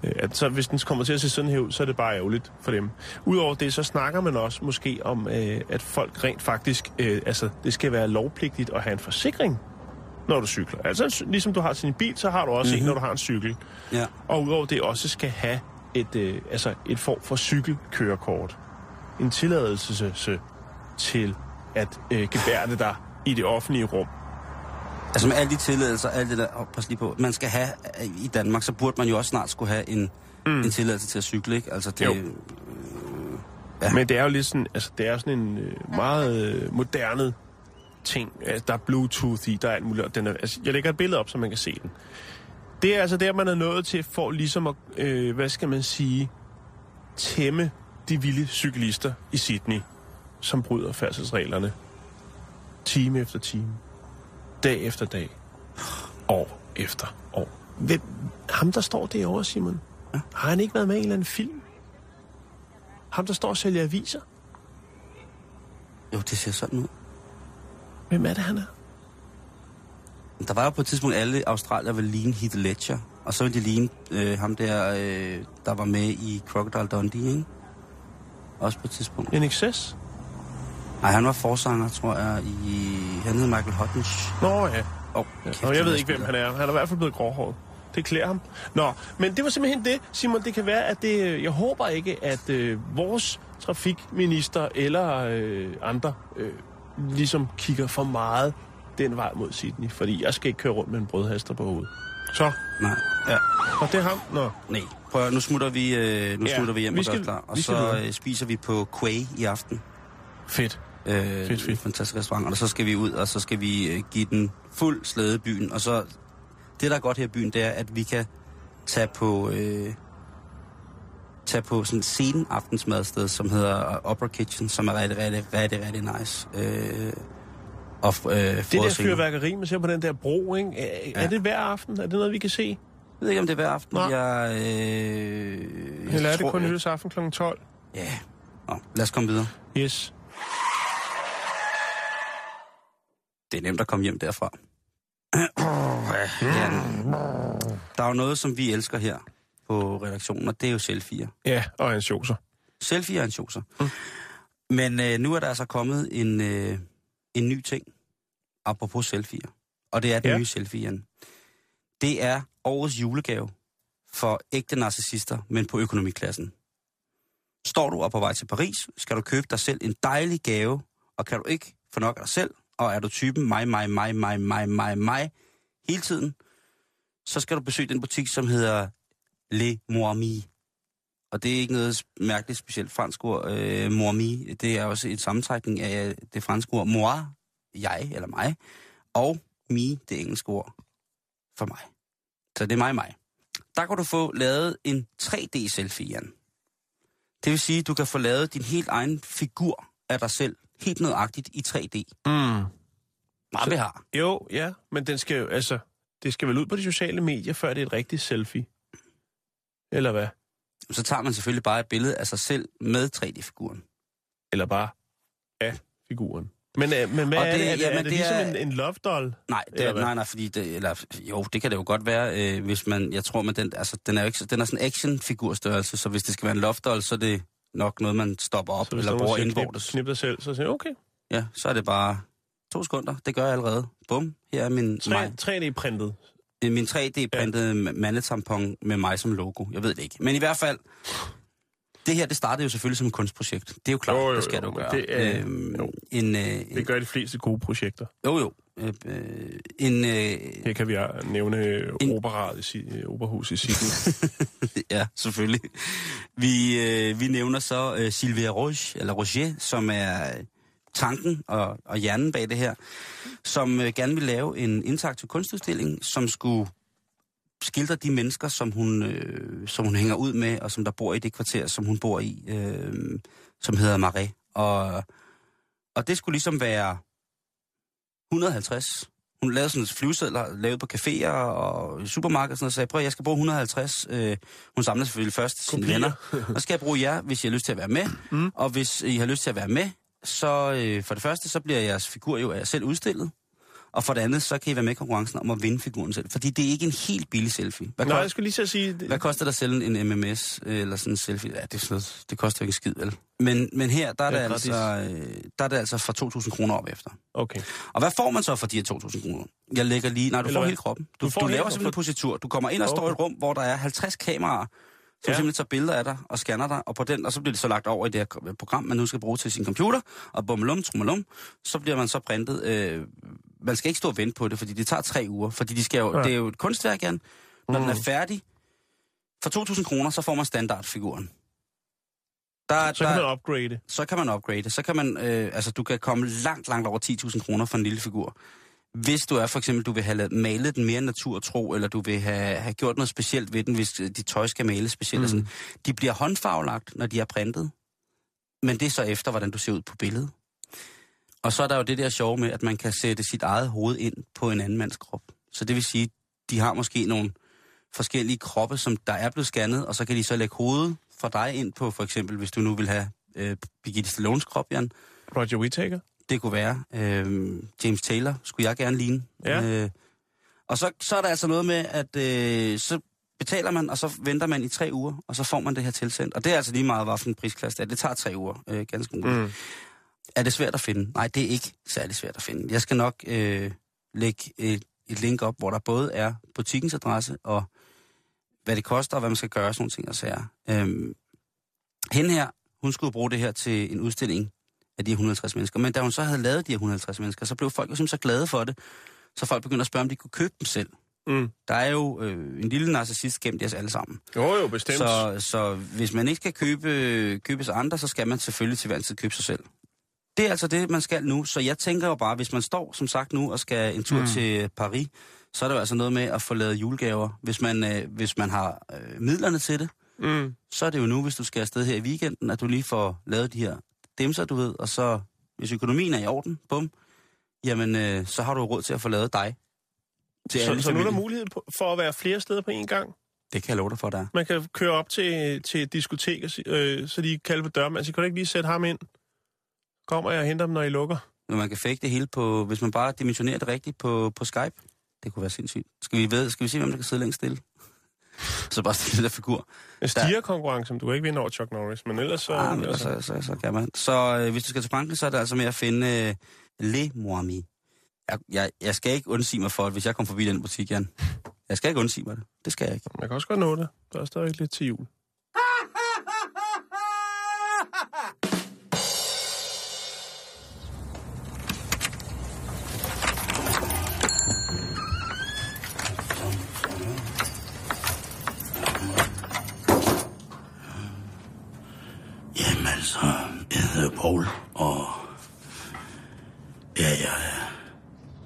Øh, at så hvis den kommer til at se sådan her ud, så er det bare ærgerligt for dem. Udover det, så snakker man også måske om, øh, at folk rent faktisk, øh, altså det skal være lovpligtigt at have en forsikring, når du cykler. Altså ligesom du har din bil, så har du også mm-hmm. en, når du har en cykel. Ja. Og udover det også skal have et, øh, altså et form for cykelkørekort. En tilladelse til at øh, gebærde dig i det offentlige rum. Altså med alle de tilladelser, alt det der, oh, pas lige på, man skal have i Danmark, så burde man jo også snart skulle have en, mm. en tilladelse til at cykle, ikke? Altså det... Jo. Øh, Ja. Men det er jo lidt sådan, altså det er sådan en øh, meget øh, moderne ting. Altså, der er Bluetooth i, der er alt muligt. Den er, altså, jeg lægger et billede op, så man kan se den. Det er altså der, man er nået til for ligesom at, øh, hvad skal man sige, tæmme de vilde cyklister i Sydney, som bryder færdselsreglerne. Time efter time. Dag efter dag. År efter år. Hvem, ham, der står derovre, Simon, ja. har han ikke været med i en eller anden film? Ham, der står og sælger aviser? jo, det ser sådan ud. Hvem er det, han er? Der var jo på et tidspunkt alle australier ville ligne Heath Ledger, og så ville de ligne øh, ham der, øh, der var med i Crocodile Dundee, ikke? Også på et tidspunkt. En excess? Nej, han var forsanger, tror jeg, i... Han hed Michael Hutchins. Nå ja. Oh, ja. Nå, jeg ved ikke, hvem han er. Han er i hvert fald blevet gråhåret. Det klæder ham. Nå, men det var simpelthen det, Simon. Det kan være, at det... Jeg håber ikke, at øh, vores trafikminister eller øh, andre øh, ligesom kigger for meget den vej mod Sydney. Fordi jeg skal ikke køre rundt med en brødhaster på hovedet. Så. Nej, ja. Og det er ham? Nå. Nej, prøv at, nu smutter vi, øh, nu Ja, smutter vi hjem vi og gør skal- klar. Og skal så øh, spiser vi på Quay i aften. Fedt. Øh, Fedt, fedt. En fantastisk restaurant. Og så skal vi ud, og så skal vi øh, give den fuld slæde byen. Og så, det der er godt her i byen, det er, at vi kan tage på, øh, tage på sådan et sen aftensmadsted, som hedder Opera Kitchen, som er rigtig, rigtig, rigtig, rigtig nice. Øh, og, øh, Det der fyrværkeri. man ser på den der bro, ikke? Er, Ja. er det hver aften? Er det noget, vi kan se? Jeg ved ikke, om det er hver aften. Nå. Jeg, øh, jeg Eller er det tror, kun jeg- nyhedsaften kl. 12? Ja. Nå, lad os komme videre. Yes. Det er nemt at komme hjem derfra. ja. Der er jo noget, som vi elsker her på redaktionen, og det er jo selfier. Ja, og en sjoser. Selfie er en choser. Mm. Men øh, nu er der altså kommet en, øh, en ny ting, apropos selfier. Og det er den Ja. nye selfie, Jan. Det er årets julegave for ægte narcissister, men på økonomiklassen. Står du op på vej til Paris, skal du købe dig selv en dejlig gave, og kan du ikke få nok af dig selv, og er du typen mig, mig, mig, mig, mig, mig, mig, hele tiden, så skal du besøge den butik, som hedder Le Moami. Og det er ikke noget mærkeligt specielt fransk ord. Øh, mormi, det er også en sammentrækning af det franske ord moi, jeg eller mig, og mi, det engelske ord for mig. Så det er mig, mig. Der kan du få lavet en 3D-selfie, Jan. Det vil sige, at du kan få lavet din helt egen figur af dig selv, helt nøjagtigt i 3D. Mm. Meget vi har. Jo, ja, men den skal jo, altså, det skal vel ud på de sociale medier, før det er et rigtigt selfie. Eller hvad? Så tager man selvfølgelig bare et billede af sig selv med 3D-figuren. Eller bare af figuren. Men, øh, men hvad Og er det- det? Er det, jamen, er det det ligesom er- en, en love doll? Nej, det er, nej, nej, fordi det, eller, jo, det kan det jo godt være, øh, hvis man, jeg tror, men den, altså, den er jo ikke, så- den er sådan en actionfigurstørrelse, så hvis det skal være en loftdoll, så er det nok noget, man stopper op Så eller bruger indvortes. Knip, knip dig selv, så siger okay. Ja, så er det bare to sekunder. Det gør jeg allerede. Bum, her er min, 3, mig, 3D-printet. øh, min 3D-printede ja. mandetampon med mig som logo. Jeg ved det ikke. Men i hvert fald, det her, det startede jo selvfølgelig som et kunstprojekt. Det er jo klart, Jo, jo, det skal du gøre. det er- øhm, jo. en, øh, Det gør de fleste gode projekter. jo, jo. Øh, øh, en, øh, Her kan vi nævne En- operaet i, Operahus i Sydney. ja, selvfølgelig. Vi, øh, vi nævner så øh, Sylvia Roche, eller Roger, som er øh, tanken og, og hjernen bag det her, som øh, gerne vil lave en interaktiv kunstudstilling, som skulle skildre de mennesker, som hun, øh, som hun hænger ud med, og som der bor i det kvarter, som hun bor i, øh, som hedder Marais. Og, og det skulle ligesom være 150 hun lavede sådan flyvesedler, lavet på caféer og supermarkeder og sådan noget, og sagde, prøv, jeg skal bruge 150. Øh, hun samlede selvfølgelig først sine Kopier. venner. Og skal jeg bruge jer, hvis I har lyst til at være med. Mm. Og hvis I har lyst til at være med, så øh, for det første, så bliver jeres figur jo af jer selv udstillet. Og for det andet, så kan I være med i konkurrencen om at vinde figuren selv. Fordi det er ikke en helt billig selfie. Hvad, Nej, jeg kost, skulle lige så sige... hvad koster der selv en MMS øh, eller sådan en selfie? Ja, det, er sådan noget, det koster jo ikke en skid, vel? Men, men her, der er, Det det altså, øh, der er det altså fra 2.000 kroner op efter. Okay. Og hvad får man så for de her 2.000 kroner? Jeg lægger lige... Nej, du Eller får hvad? hele kroppen. Du, Du du, laver kroppen. simpelthen positur. Du kommer ind og står i et rum, hvor der er 50 kameraer, som Ja. simpelthen tager billeder af dig og scanner dig, og på den, og så bliver det så lagt over i det her program, man nu skal bruge til sin computer, og bummelum, trummelum, så bliver man så printet. Øh, man skal ikke stå og vente på det, fordi det tager tre uger, fordi de skal jo, Ja. det er jo et kunstværk, Jan. Når mm. den Mm. er færdig, for 2.000 kroner, så får man standardfiguren. Der, Så kan man upgrade. så kan man upgrade. Så kan man, øh, altså du kan komme langt, langt over 10.000 kroner for en lille figur. Hvis du er for eksempel, du vil have malet den mere naturtro, eller du vil have, have gjort noget specielt ved den, hvis øh, dit tøj skal males specielt. Mm. Sådan. De bliver håndfarvelagt, når de er printet. Men det er så efter, hvordan du ser ud på billedet. Og så er der jo det der sjove med, at man kan sætte sit eget hoved ind på en anden mands krop. Så det vil sige, de har måske nogle forskellige kroppe, som der er blevet scannet, og så kan de så lægge hovedet fra dig ind på, for eksempel, hvis du nu vil have øh, Birgitte Stallones krop, Jan. Roger Whittaker. Det kunne være. Øh, James Taylor skulle jeg gerne ligne. Ja. Øh, og så, så er der altså noget med, at øh, så betaler man, og så venter man i tre uger, og så får man det her tilsendt. Og det er altså lige meget, hvad for en prisklasse det er. Det tager tre uger, øh, ganske muligt. Mm. Mm. Er det svært at finde? Nej, det er ikke særlig svært at finde. Jeg skal nok øh, lægge et, et link op, hvor der både er butikkens adresse, og hvad det koster, og hvad man skal gøre, sådan nogle ting og sager. Øhm, hende her, hun skulle bruge det her til en udstilling af de her 150 mennesker. Men da hun så havde lavet de her 150 mennesker, så blev folk jo simpelthen så glade for det, så folk begyndte at spørge, om de kunne købe dem selv. Mm. Der er jo øh, en lille narcissist gemt i os alle sammen. Jo, jo, bestemt. Så, så hvis man ikke skal købe, købe sig andre, så skal man selvfølgelig til hver tid købe sig selv. Det er altså det, man skal nu. Så jeg tænker jo bare, hvis man står, som sagt nu, og skal en tur mm. til Paris, så er det jo altså noget med at få lavet julegaver. Hvis man, øh, hvis man har øh, midlerne til det, Mm. så er det jo nu, hvis du skal afsted her i weekenden, at du lige får lavet de her dimser, du ved, og så, hvis økonomien er i orden, bum, jamen, øh, så har du råd til at få lavet dig. Til Så, så nu er der mulighed for at være flere steder på én gang. Det kan jeg love dig for, der er. Man kan køre op til, til et diskotek, øh, så de kalder på døren. Altså, kan du ikke lige sætte ham ind? Kommer jeg og henter dem, når I lukker? Men man kan fake det hele på, hvis man bare dimensionerer det rigtigt på, på Skype. Det kunne være sindssygt. Skal vi, ved, skal vi se, hvem der kan sidde længst stille? så bare stille der figur. En stigerkonkurrence, men du ikke vinde over Chuck Norris, men ellers så... Ah, men altså, så, så, så kan man. Så øh, hvis du skal til Frankrig, så er det altså med at finde øh, Le Moami. Jeg, jeg, jeg skal ikke undsige mig for, at hvis jeg kommer forbi den butik, Jan. Jeg skal ikke undsige mig det. Det skal jeg ikke. man kan også godt nå det. Der er stadig lidt til jul. Paul, og ja, jeg er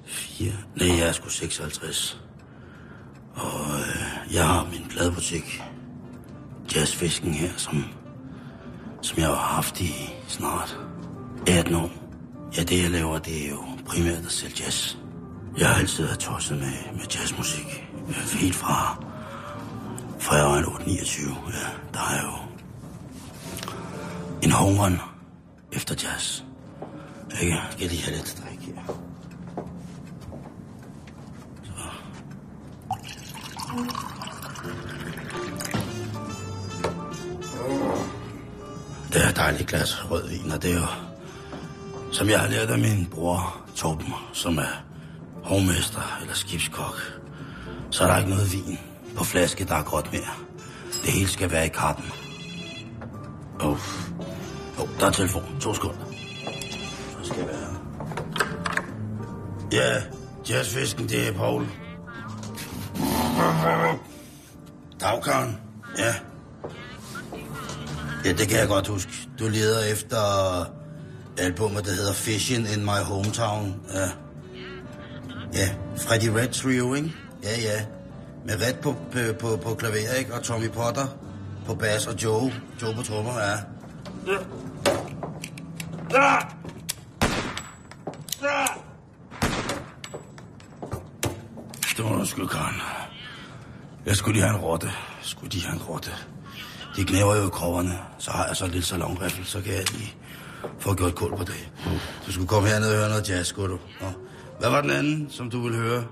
fire. Nej, jeg er sgu 56. Og øh, jeg har min pladebutik, Jazzfisken her, som, som jeg har haft i snart 18 år. Ja, det jeg laver, det er jo primært at sælge jazz. Jeg har altid været tosset med, med jazzmusik. Øh, helt fra, fra jeg var 8-29. Ja, der er jo en hungeren efter jazz. Ikke? Jeg skal lige have lidt drik her. Det er et dejligt glas rødvin, og det er jo, som jeg har lært af min bror Torben, som er hovmester eller skibskok, så er der ikke noget vin på flaske, der er godt mere. Det hele skal være i kappen. Uff. oh. Jo, der er telefon. To sekunder. Så skal jeg være Ja, jazzfisken, det er Paul. Dagkaren, ja. Ja, det kan jeg godt huske. Du leder efter albumet, der hedder Fishing in My Hometown. Ja. Ja, Freddie Red Trio, ikke? Ja, ja. Med Red på, på, på, på klaver, ikke? Og Tommy Potter på bas og Joe. Joe på trommer, ja. Ja. Ja. Ja. Det var sgu, Karen. Jeg skulle lige have en rotte. Skulle de have en rotte. De knæver jo i kropperne. Så har jeg så lidt salonriffel, så kan jeg lige få gjort kul på det. Du skulle komme herned og høre noget jazz, skulle du. Nå. Hvad var den anden, som du ville høre?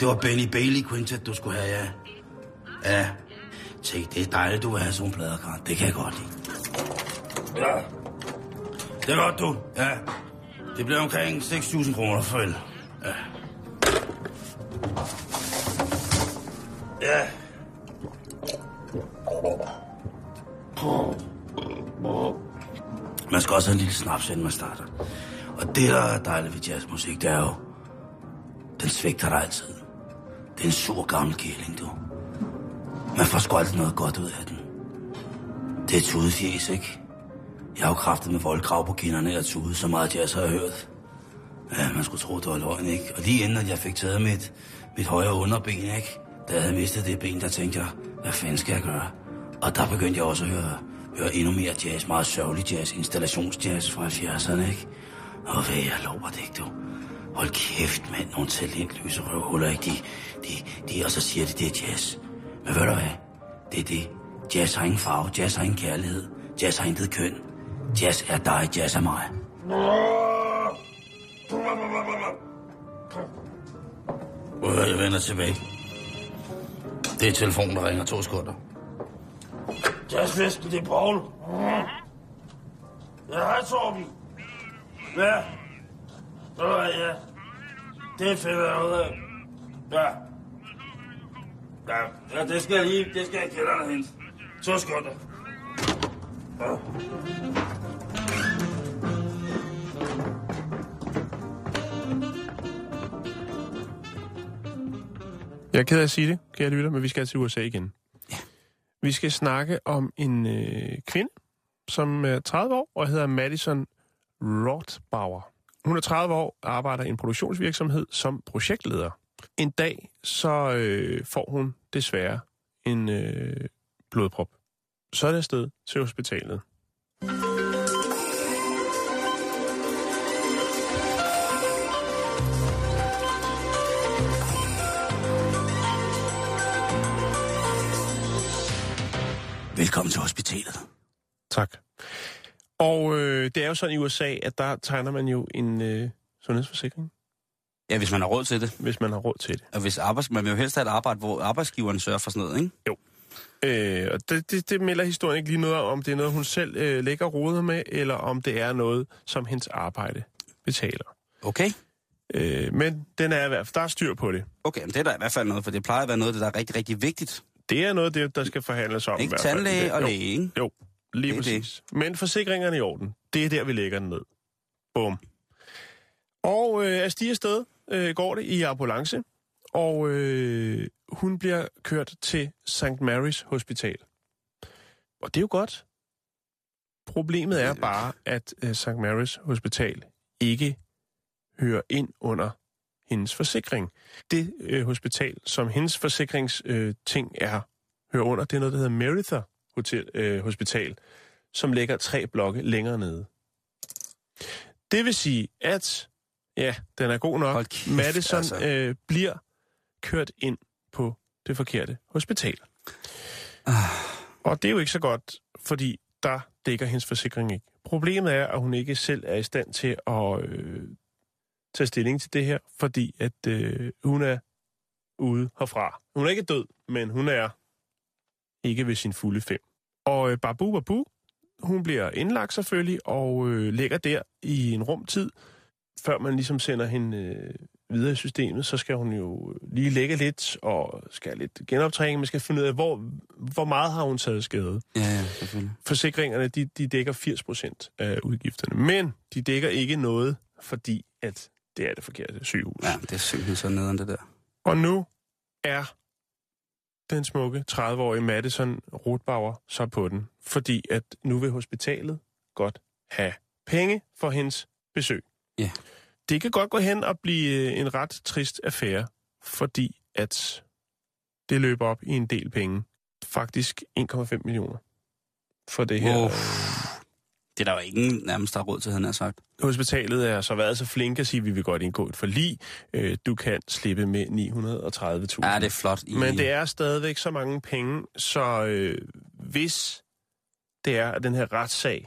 Det var Benny Bailey Quintet, du skulle have, ja. Ja. Tænk, det er dejligt, du vil have sådan nogle plader, Karen. Det kan jeg godt lide. Ja. Det er godt, du. Ja. Det bliver omkring 6.000 kroner for el. Ja. Ja. Man skal også have en lille snaps, inden man starter. Og det, der er dejligt ved jazzmusik, det er jo, den svigter dig altid. Det er en sur gammel kæling, du. Man får sgu noget godt ud af den. Det er tudefjes, ikke? Jeg har jo kraftet med voldkrav på kinderne og tude, så meget jazz har jeg hørt. Ja, man skulle tro, det var løgn, ikke? Og lige inden at jeg fik taget mit, mit højre underben, ikke? Da jeg havde mistet det ben, der tænkte jeg, hvad fanden skal jeg gøre? Og der begyndte jeg også at høre, høre endnu mere jazz, meget sørgelig jazz, installationsjazz fra 70'erne, ikke? Og hvad jeg lover det ikke, du. Hold kæft, mand, nogle talentløse røvhuller, ikke? De, de, de, og så siger de, det er jazz. Men ved du hvad? Det er det. Jazz har ingen farve, jazz har ingen kærlighed, jazz har intet køn. Jazz er dig, jazz er mig. At jeg vender tilbage. Det er telefonen, der ringer to sekunder. Jazzfesten, det er Paul. Ja, hej Torben. Ja. Ja, ja. Det er fedt at ud af. Ja. Ja, ja, det skal jeg lige, det skal jeg kælderne hente. To sekunder. Ja. Jeg er ked af at sige det, kære lytter, men vi skal til USA igen. Ja. Vi skal snakke om en øh, kvinde, som er 30 år og hedder Madison Rothbauer. Hun er 30 år og arbejder i en produktionsvirksomhed som projektleder. En dag så øh, får hun desværre en øh, blodprop. Så er det afsted til hospitalet. Velkommen til hospitalet. Tak. Og øh, det er jo sådan i USA, at der tegner man jo en øh, sundhedsforsikring, Ja, hvis man har råd til det. hvis man har råd til det. Og hvis arbejds... man vil jo helst have et arbejde, hvor arbejdsgiveren sørger for sådan noget, ikke? Øh, og det, det, det melder historien ikke lige noget om, om det er noget, hun selv øh, lægger råder med, eller om det er noget, som hendes arbejde betaler. Okay. Øh, men den er i hvert fald, der er styr på det. Okay, men det er da i hvert fald noget, for det plejer at være noget der er rigtig, rigtig vigtigt. Det er noget det, der skal forhandles om. i Ikke hvert fald. tandlæge og jo, læge, ikke? Jo, lige Det er det. præcis. Men forsikringerne i orden. Det er der, vi lægger den ned. Bum. Og øh, af stige sted øh, går det i ambulance, og øh, hun bliver kørt til St. Mary's Hospital. Og det er jo godt. Problemet er bare, at øh, St. Mary's Hospital ikke hører ind under hendes forsikring. Det øh, hospital, som hendes forsikringsting øh, ting er, hører under, det er noget, der hedder Meritha Hotel, øh, Hospital, som ligger tre blokke længere nede. Det vil sige, at ja, den er god nok. Hold kæft, Madison altså. øh, bliver kørt ind på det forkerte hospital. Ah. Og det er jo ikke så godt, fordi der dækker hendes forsikring ikke. Problemet er, at hun ikke selv er i stand til at øh, tage stilling til det her, fordi at øh, hun er ude herfra. Hun er ikke død, men hun er ikke ved sin fulde fem. Og øh, Babu Babu, hun bliver indlagt selvfølgelig, og øh, ligger der i en rumtid, før man ligesom sender hende øh, videre i systemet, så skal hun jo lige lægge lidt, og skal lidt genoptræning. Man skal finde ud af, hvor, hvor meget har hun taget skade. Ja, ja, selvfølgelig. Forsikringerne, de, de dækker 80 procent af udgifterne, men de dækker ikke noget, fordi at det er det forkerte sygehus. Ja, det er simpelthen så nederen, det der. Og nu er den smukke 30-årige Madison Rothbauer så på den, fordi at nu vil hospitalet godt have penge for hendes besøg. Ja. Det kan godt gå hen og blive øh, en ret trist affære, fordi at det løber op i en del penge. Faktisk 1,5 millioner for det her. Wow. Det er der jo ingen nærmest, der råd til, han har sagt. Hospitalet er så været så flink at sige, at vi vil godt indgå et forlig. Øh, Du kan slippe med 930.000. Ja, det er flot. I... Men det er stadigvæk så mange penge, så øh, hvis det er, at den her retssag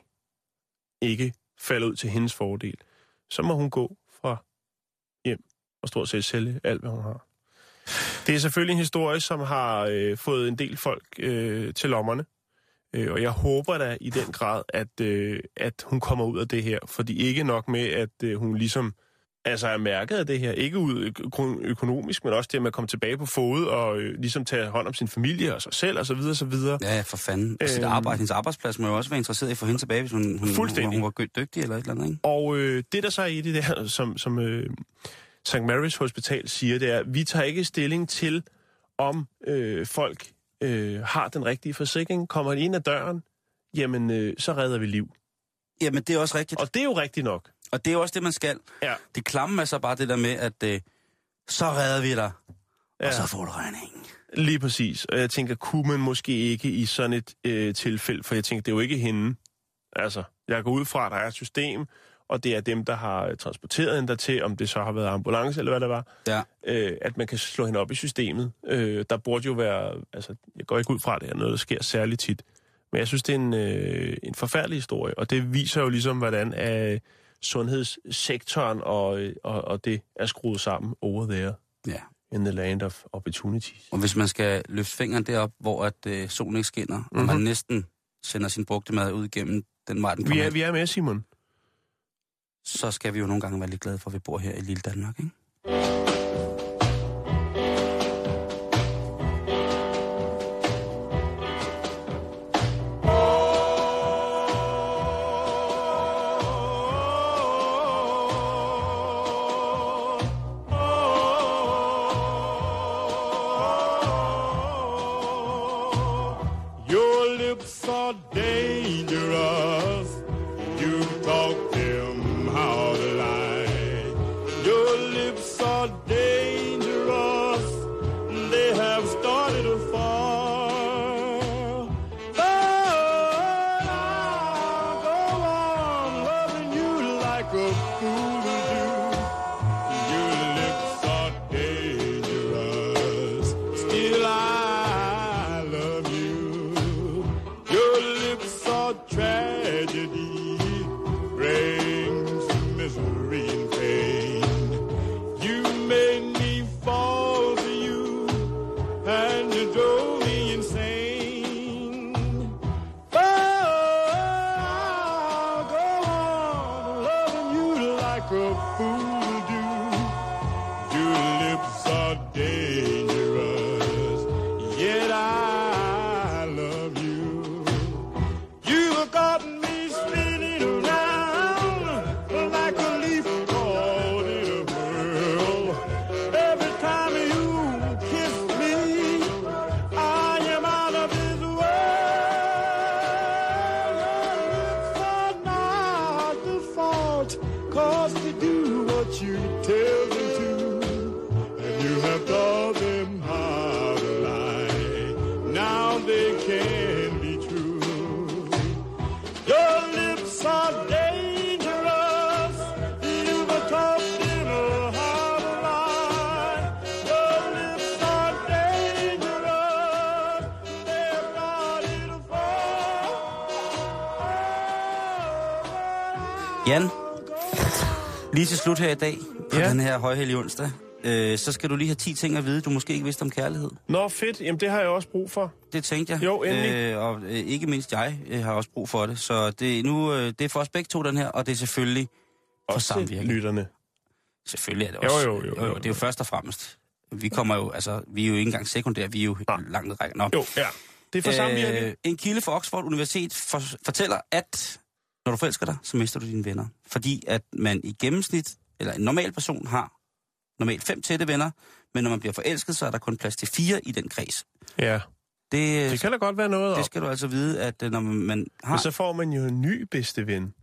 ikke falder ud til hendes fordel, så må hun gå fra hjem og stort set sælge alt, hvad hun har. Det er selvfølgelig en historie, som har øh, fået en del folk øh, til lommerne. Øh, og jeg håber da i den grad, at, øh, at hun kommer ud af det her. Fordi ikke nok med, at øh, hun ligesom altså er mærket af det her. Ikke ud økonomisk, men også det med at komme tilbage på fod og øh, ligesom tage hånd om sin familie og sig selv og så videre, så videre. Ja, for fanden. Og sit Øhm. arbejde, hendes arbejdsplads må jo også være interesseret i at få hende tilbage, hvis hun, hun, hun, hun var dygtig eller et eller andet, ikke? Og øh, det, der så er i det der, som, som øh, St. Mary's Hospital siger, det er, at vi tager ikke stilling til, om øh, folk øh, har den rigtige forsikring. Kommer de ind ad døren, jamen, øh, så redder vi liv. Jamen, det er også rigtigt. Og det er jo rigtigt nok. Og det er jo også det, man skal. Ja. Det klamme er så bare det der med, at øh, så redder vi dig, ja. Og så får du regningen. Lige præcis. Og jeg tænker, kunne man måske ikke i sådan et øh, tilfælde, for jeg tænker, det er jo ikke hende. Altså, jeg går ud fra, at der er et system, og det er dem, der har øh, transporteret hende dertil, om det så har været ambulance eller hvad det var, Ja. øh, at man kan slå hende op i systemet. Øh, der burde jo være, altså, jeg går ikke ud fra, at det er noget, der sker særligt tit. Men jeg synes, det er en, øh, en forfærdelig historie, og det viser jo ligesom, hvordan øh, sundhedssektoren og, og, og det er skruet sammen over there ja. in the land of opportunities. Og hvis man skal løfte fingeren derop, hvor at, øh, solen ikke skinner, mm-hmm. og man næsten sender sin brugte mad ud gennem den vej, den Vi kommer, er, ind, vi er med, Simon. så skal vi jo nogle gange være lidt glade for, at vi bor her i lille Danmark, ikke? Slut her i dag, på Ja. den her højhellige onsdag, øh, så skal du lige have 10 ting at vide, du måske ikke vidste om kærlighed. Nå, fedt. Jamen, det har jeg også brug for. Det tænkte jeg. Jo, endelig. Øh, og øh, ikke mindst jeg øh, har også brug for det. Så det, nu, øh, det er for os begge to, den her, og det er selvfølgelig for Også samvirke. lytterne. Selvfølgelig er det Jo, også. jo, jo, jo, Det er jo først og fremmest. Vi kommer jo, altså, vi er jo ikke engang sekundære, vi er jo Nej. langt rækken. Nå. Jo, ja. Det er for samvirke. Øh, en kilde fra Oxford Universitet for, fortæller, at når du forelsker dig, så mister du dine venner. Fordi at man i gennemsnit, eller en normal person har normalt fem tætte venner, men når man bliver forelsket, så er der kun plads til fire i den kreds. Ja, Det, det kan da godt være noget det skal du altså vide, at øh, når man, har... Men så får man jo en ny bedste ven.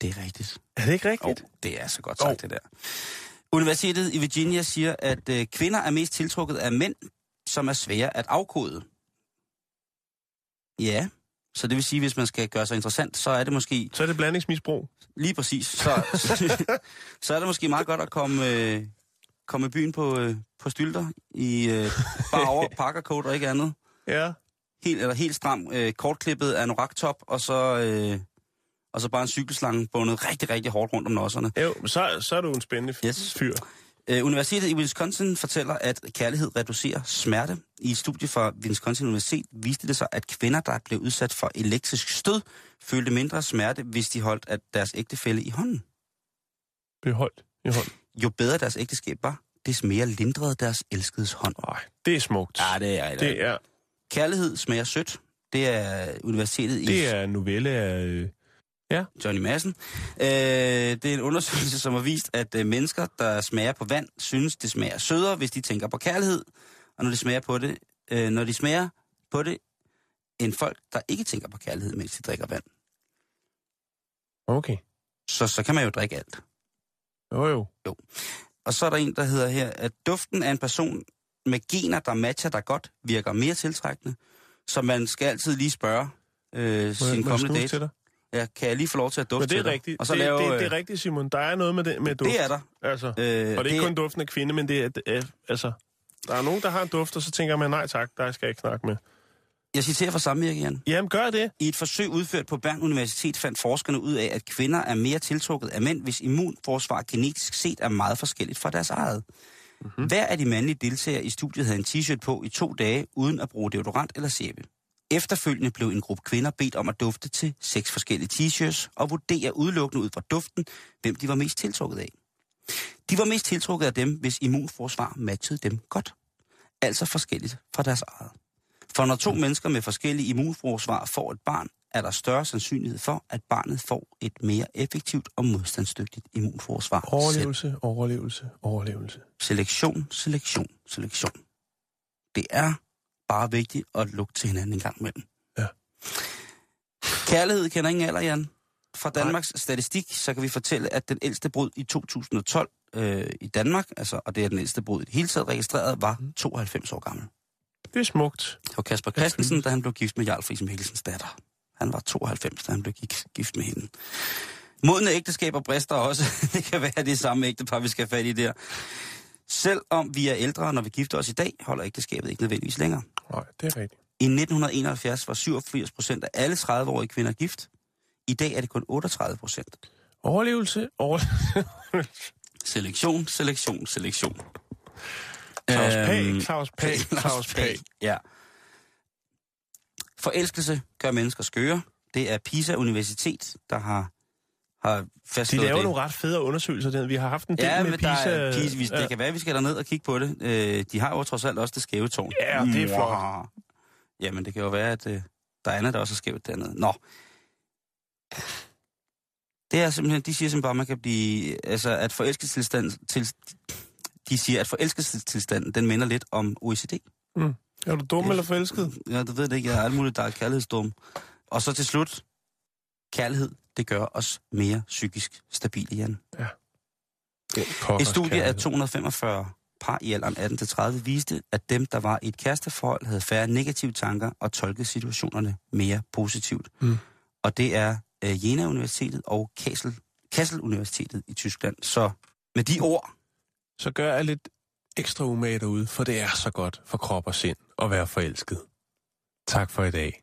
Det er rigtigt. Er det ikke Oh, rigtigt? det er så godt sagt, oh. det der. Universitetet i Virginia siger, at øh, kvinder er mest tiltrukket af mænd, som er svære at afkode. Ja, så det vil sige, hvis man skal gøre sig interessant, så er det måske Så er det blandingsmisbrug. lige præcis, så, så er det måske meget godt at komme, øh, komme i byen på, øh, på stylter i øh, bare over pakkercoat og ikke andet. Ja. Helt, eller helt stram, øh, kortklippet anorak-top, og så, øh, og så bare en cykelslange bundet rigtig, rigtig hårdt rundt om nosserne. Jo, så, så er du en spændende yes. fyr. Øh, Universitetet i Wisconsin fortæller, at kærlighed reducerer smerte. I et studie fra Wisconsin Universitet viste det sig, at kvinder, der blev udsat for elektrisk stød, følte mindre smerte, hvis de holdt at deres ægtefælle i hånden. Beholdt i hånd. Jo bedre deres ægteskab var, des mere lindrede deres elskedes hånd. Nej, det er smukt. Ja, det er det er, Kærlighed smager sødt. Det er universitetet i det er en novelle af... Øh, Johnny Madsen. Øh, det er en undersøgelse, som har vist, at øh, mennesker, der smager på vand, synes, det smager sødere, hvis de tænker på kærlighed. Og når de smager på det, øh, når de smager på det, end folk, der ikke tænker på kærlighed, mens de drikker vand. okay. Så, så kan man jo drikke alt. Jo, jo. Og så er der en, der hedder her, at duften af en person med gener, der matcher dig godt, virker mere tiltrækkende. Så man skal altid lige spørge øh, Må, sin jeg- kommende date. til dig? Ja, kan jeg lige få lov til at dufte Men det til er rigtigt. Og så det, lave, det, det øh, er rigtigt, Simon. Der er noget med, det, med duft. det er der. Altså. Øh, Og det er ikke det- kun duften af kvinde, men det er, det er, altså... Der er nogen, der har en duft, og så tænker man, nej tak, der skal jeg ikke snakke med. Jeg citerer fra samvirke, Jan. Jamen, gør det. I et forsøg udført på Bern Universitet fandt forskerne ud af, at kvinder er mere tiltrukket af mænd, hvis immunforsvar genetisk set er meget forskelligt fra deres eget. Mm-hmm. Hver af de mandlige deltagere i studiet havde en t-shirt på i to dage, uden at bruge deodorant eller sæbe. Efterfølgende blev en gruppe kvinder bedt om at dufte til seks forskellige t-shirts og vurdere udelukkende ud fra duften, hvem de var mest tiltrukket af. De var mest tiltrukket af dem, hvis immunforsvar matchede dem godt. Altså forskelligt fra deres eget. For når to mennesker med forskellige immunforsvar får et barn, er der større sandsynlighed for, at barnet får et mere effektivt og modstandsdygtigt immunforsvar. Selv. Overlevelse, overlevelse, overlevelse. Selektion, selektion, selektion. Det er bare vigtigt at lukke til hinanden en gang imellem. Ja. Kærlighed kender ingen alder, Jan. Fra Danmarks Nej. statistik, så kan vi fortælle, at den ældste brud i 2012 øh, i Danmark, altså, og det er den ældste brud i det hele taget registreret, var 92 år gammel. Det er smukt. Var Kasper Christensen, da han blev gift med Jarl Friis Mikkelsens datter. Han var 92, da han blev gi- gift med hende. Modne ægteskaber brister også. det kan være det samme ægtepar, vi skal have fat i der. Selvom vi er ældre, når vi gifter os i dag, holder ægteskabet ikke nødvendigvis længere. Nej, det er rigtigt. I 1971 var 87 procent af alle 30-årige kvinder gift. I dag er det kun 38 procent. Overlevelse, overlevelse. Selektion, selektion, selektion. Claus Øhm, Pag, Claus Pag, Claus Pag. Ja. Forelskelse gør mennesker skøre. Det er PISA Universitet, der har, har De fastslået laver det. nogle ret fede undersøgelser. Vi har haft en del Ja, med men der PISA. er, PISA vi, ja. det kan være, vi skal derned og kigge på det. Øh, de har jo trods alt også det skæve tårn. Ja, det er flot. Jamen, det kan jo være, at øh, der er andet, der også er skævt dernede. Nå. Det er simpelthen, de siger simpelthen bare, at man kan blive, altså at forelskelsestilstand, til, de siger, at forelskelsestilstanden, den minder lidt om OECD. Er du dum eller forelsket? Ja, du ved det ikke, jeg er alt muligt, der er kærlighedsdum. Og så til slut, kærlighed, det gør os mere psykisk stabile, Jan. Et studie af 245 par i alderen 18-30 viste, at dem, der var i et kæresteforhold, havde færre negative tanker og tolkede situationerne mere positivt. Mm. Og det er uh, Jena Universitetet og Kassel, Kassel Universitetet i Tyskland. Så med de ord, Så gør jeg lidt ekstra umage derude, for det er så godt for krop og sind at være forelsket. Tak for i dag.